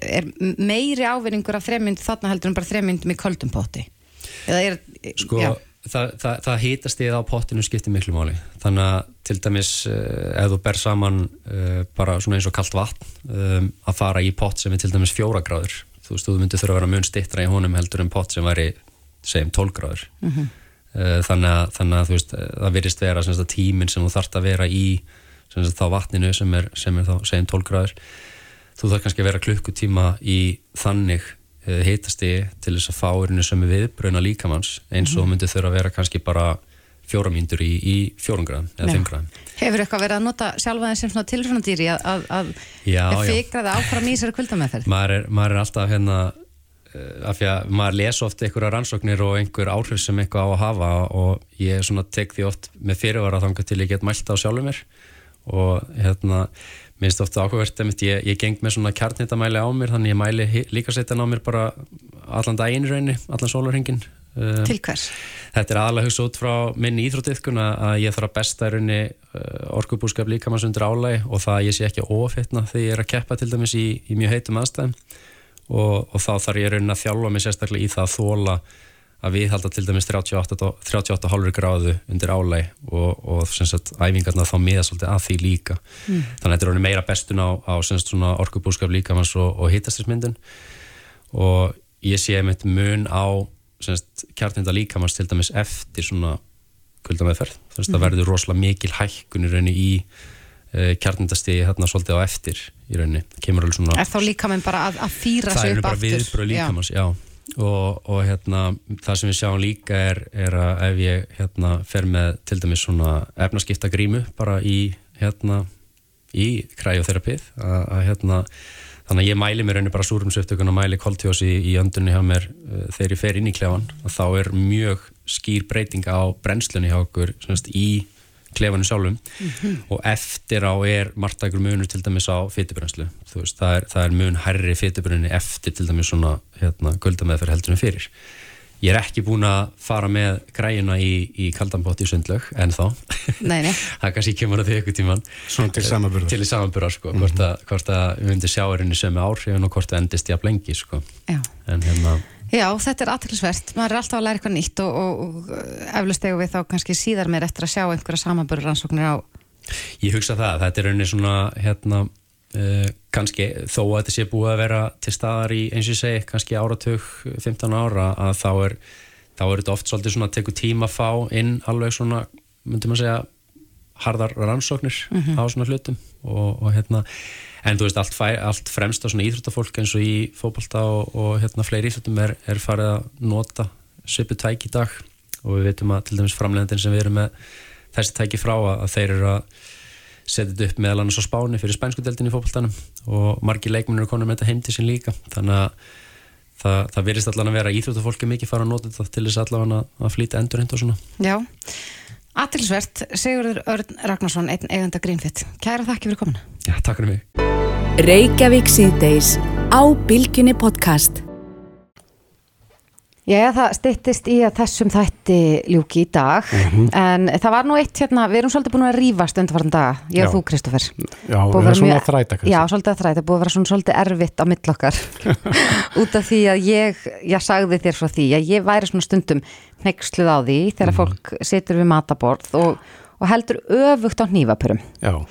er meiri ávinningur af þrjármyndu þarna heldur en bara þrjármyndum í köldum potti eða er sko, já. Það, það, það hýtast í það á pottinu skiptir miklu máli. Þannig að til dæmis uh, ef þú ber saman uh, bara svona eins og kallt vatn um, að fara í pott sem er til dæmis fjóra gráður. Þú veist, þú myndir þurfa að vera mun stittra í honum heldur en pott sem væri, segjum, 12 gráður. Mm -hmm. þannig, að, þannig að þú veist, það virðist vera sagt, tíminn sem þú þarfst að vera í sagt, þá vatninu sem er, sem er þá, segjum, 12 gráður. Þú þarf kannski að vera klukkutíma í þannig uh, hitasti til þess að fá urinu sem er viðbröna líkamanns eins og -hmm. myndir þurfa að vera kannski bara fjóra mínútur í, í fjórungraðum eða fimmgraðum. Hefur eitthvað verið að nota sjálfa þeim sem svona tilfrænadýri að, að, að það áfram í þessari kvöldameðferð? Maður er, maður er alltaf hérna uh, af því að maður les oft einhverja rannsóknir og einhver áhrif sem eitthvað á að hafa og ég tek því oft með fyrirvara þanga til ég get mælt á sjálfur mér og hérna minnst ofta áhugavert ég, ég geng með svona kjarnittamæli á mér þannig ég mæli líka setjan á mér bara allan daginn rauninni, allan sólarhengin uh, Til hvers? Þetta er aðalega hugsa út frá minni íþrótiðkun að ég þarf að besta í rauninni uh, orkubúskap líka manns undir álægi og það að ég sé ekki ófitna þegar ég er að keppa til dæmis í, í mjög heitum aðstæðum og, og þá þarf ég rauninni að þjálfa mig sérstaklega í það að þóla að við halda til dæmis 38,5 38 gráðu undir álæg og, og sagt, æfingarna þá miða svolítið að því líka mm. þannig að þetta er meira bestun á, á orkubúskap líka manns og, og hitastismyndun og ég sé einmitt mun á kjartinda líkamanns til dæmis eftir svona kvöldameðferð þannig að það mhm. verður rosalega mikil hækkun í rauninni í uh, kjartindastigi hérna svolítið á eftir í rauninni Er þá líkamann bara að, að fýra sig upp aftur? Það er bara viðbröð líkamanns, já, já og, og hérna, það sem við sjáum líka er, er að ef ég hérna, fer með til dæmis svona efnaskipta grímu bara í, hérna, í kræjóþerapið hérna þannig að ég mæli mér raunir bara súrumsöftökun og mæli koltjósi í, í öndunni hjá mér uh, þegar ég fer inn í klefan þá er mjög skýr breyting á brennslunni hjá okkur semst, í klefanu sjálfum. Mm -hmm. og eftir á er margtakur munur til dæmis á fytirbrennslu það, það er mun herri fytirbrenni eftir til dæmis svona hérna, guldameðferð heldunum fyrir. Ég er ekki búin að fara með græina í, í kaldanbótt í sundlög en þá. Það kannski kemur að því eitthvað tíman Svona til samanburðar. Til samanburðar sko, mm -hmm. hvort, að, hvort að við myndum sjá erinn í sömu áhrifin og hvort það endist jafn lengi sko. en hérna Já, þetta er aðtilsvert, maður er alltaf að læra eitthvað nýtt og, og, og eflust eða við þá kannski síðar meir eftir að sjá einhverja samanbörur rannsóknir á Ég hugsa það, þetta er rauninni svona hérna, uh, kannski þó að þetta sé búið að vera til staðar í eins og ég segi, kannski áratug 15 ára, að þá er þá er þetta oft svolítið svona að teku tíma að fá inn alveg svona, myndum að segja hardar rannsóknir mm -hmm. á svona hlutum og, og hérna en þú veist, allt, fæ, allt fremst á svona íþróttafólk eins og í fókbalta og, og hérna fleiri íþróttum er, er farið að nota svipu tæk í dag. Og við veitum að til dæmis framlegandin sem við erum með þessi tæki frá að, að þeir eru að setja þetta upp meðal annars á spáni fyrir spænskudeldin í fókbaltanum og margi leikmennir eru konum með þetta heim til sín líka. Þannig að það, það verist allavega að vera íþróttafólki mikið fara að nota þetta til þess allavega að flýta endur og svona. Já Atilsvert, Sigurður Örn Ragnarsson, einn eiganda Greenfit. Kæra þakki fyrir komuna. Já, takk fyrir mig. Já, það stittist í að þessum þætti ljúki í dag, mm -hmm. en það var nú eitt hérna, við erum svolítið búin að rýfast undarfarn daga, ég og þú Kristófer. Já, við erum svona að þræta. Já, svolítið að þræta, búið að vera svona svolítið erfitt á millokkar, út af því að ég, ég sagði þér frá því að ég væri svona stundum nexluð á því þegar mm -hmm. fólk situr við mataborð og, og heldur öfugt á nývapurum. Já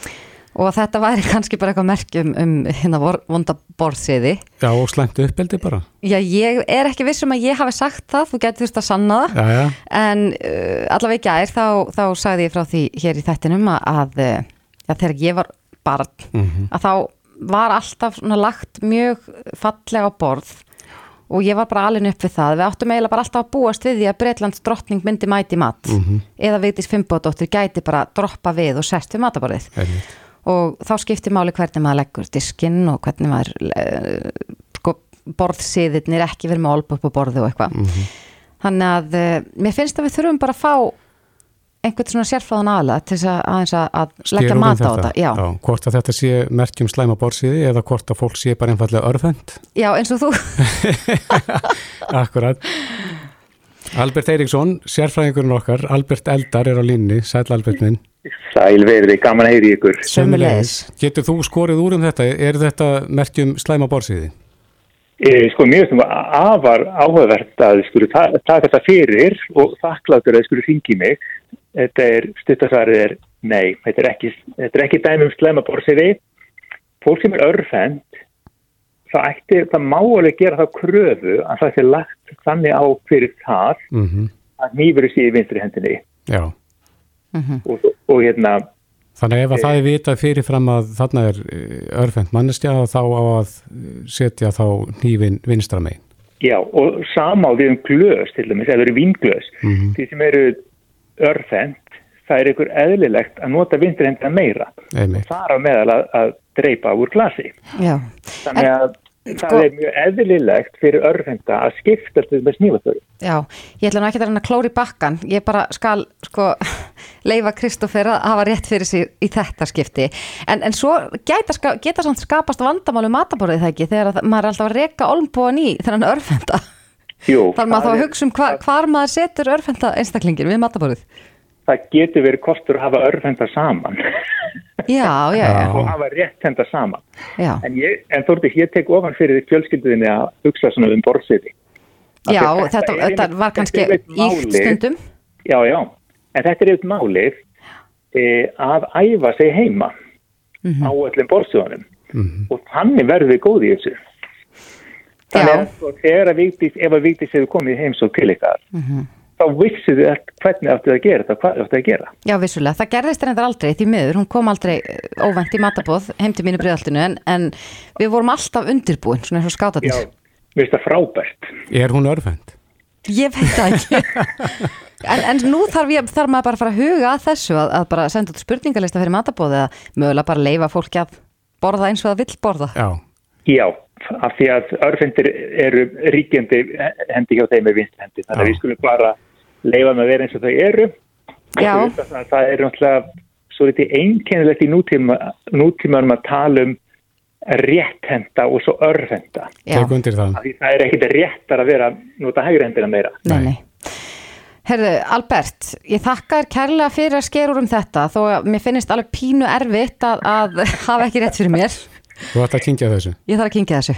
og þetta væri kannski bara eitthvað merkjum um hérna vonda borðsiði Já og slæmt uppeldi bara. Já ég er ekki vissum að ég hafi sagt það. Þú getur þurft að sanna það. Já, já. en uh, allavega ekki aðeir þá, þá sagði ég frá því hér í þættinum að, að ja, þegar ég var barn mm -hmm. að þá var alltaf lagt mjög fallega borð. Og ég var bara alveg upp við það. Við áttum eiginlega bara alltaf að búast við því að Breitlands drottning myndi mæti mat. Mm -hmm. eða Vigdís Fimboðdóttir gæti bara droppa við og sest við mataborðið og þá skiptir máli hvernig maður leggur diskinn og hvernig maður uh, borðsiðirnir ekki verið með olp upp á borðu og eitthvað. Mm -hmm. þannig að uh, mér finnst að við þurfum bara að fá einhvern svona sérfráðan aðla til þess að, að, að leggja mat á þetta? Já. Já, hvort að þetta sé merkjum slæma borðsiði eða hvort að fólk sé bara einfallega örfend Já, eins og þú. Akkurat Albert Eiríksson, sérfræðingurinn okkar Albert Eldar er á línni, sæl Albert minn Sælverði, gaman að heyri ykkur. Sömmulegis. Getur þú skorið úr um þetta? Er þetta merkjum slæma borsiði? E, sko, mér finnst það afar áhugavert að skuru taka ta þetta fyrir og þakkláttur að skuru ringi mig. Þetta er, stuttasarið er, nei, þetta er ekki, þetta er ekki dæmi um slæma borsiði. Fólk sem er örfend, það ætti, það má alveg gera þá kröfu að það sé lagt þannig á fyrir það mm -hmm. að nýfuru síði vinstri hendinni. Já mm -hmm. og, og hérna Þannig ef að e það er vitað fyrirfram að þarna er eh, örfend mannestja þá á að setja þá nývin vinstra megin Já og sama á við um glös til dæmis, eða eru vinglös mm -hmm. því sem eru örfend það er ykkur eðlilegt að nota vinstri hendina meira Einmitt. og það er á meðal að, að dreipa úr glasi Já. þannig að Sko- það er mjög eðlilegt fyrir örfenda að skipta til með snífatöru Já, ég ætla nú ekki að reyna klóri bakkan, ég bara skal sko leifa Kristófer að hafa rétt fyrir sig í þetta skipti. En, en svo geta, geta samt skapast vandamálu mataborðið það ekki þegar að, maður er alltaf að reka olmbúan í þennan örfenda Jú, þar maður þá hugsa um hva, hvar maður setur örfenda einstaklingin við mataborðið það getur verið kostur að hafa örfenda saman. Já, já, já, og hafa rétt henda saman. Já, en, ég, en Þórti, ég tek ofan fyrir því fjölskylduðinni að hugsa svona um borðsiti já þetta þetta, er þetta var kannski er málið. stundum. Já, já, en þetta er eitt málið e, að æfa sig heima á öllum borðsjóðanum og þannig verður við góði í þessu. Þannig Já. að sko, þegar að Vigdís, ef að Vigdís hefur komið heim svo til ykkar, þá vissu þið hvernig áttu að gera þetta, hvað áttu að gera. Já, vissulega, það gerðist reyndar aldrei því miður, hún kom aldrei eh, óvænt í matabóð heim til mínu breiðaltinu en, en við vorum alltaf undirbúin, svona eins og skátatir Já, mér finnst það frábært. Er hún örfend? Ég veit það ekki en, en nú þarf, ég, þarf maður bara að fara að huga að þessu að, að bara senda út spurningalista fyrir matabóð eða mögulega bara leifa fólki að borða eins og það vill borða Já. Já, af því að örfendir eru ríkjandi hendi hjá þeim er vinst hendi. Þannig að við skulum bara leifa með vera eins og þau eru. Já. Það, það er náttúrulega svo litið einkennilegt í nútíma, nútímanum að tala um rétthenda og svo örfenda. Já, Tek undir það. Því það er ekkit réttar að vera nota hægri hendina meira. nei, nei Herðu, Albert, ég þakka þér kærlega fyrir að skera úr um þetta þó að mér finnist alveg pínu erfitt að, að hafa ekki rétt fyrir mér Þú ætti að kynkja þessu. Ég þarf að kynkja þessu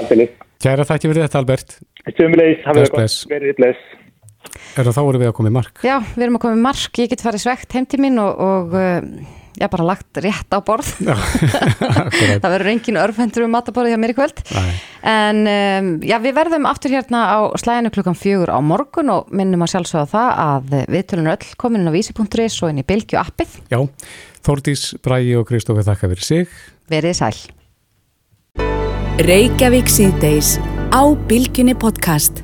Aldrei. Kæra þakki fyrir þetta Albert. Sumulegis, hafið það bless. gott. Verið bless. Er það þá voru við að koma í mark? Já, við erum að koma í mark, ég get farið svegt heim til mín og, og uh, ég bara lagt rétt á borð Akkurat. það verður engin örfendur um mataborðið hjá mér í kvöld Nei. en um, já, við verðum aftur hérna á slæðinu klukkan fjögur á morgun og minnum að sjálfsögða það að viðtölun öll komin inn á vísi.is og inn í Bilgju appið, Já, Þórdís, Bræi og Kristófi þakka fyrir sig. Verið sæl Reykjavík síðdeis á Bilginni podcast.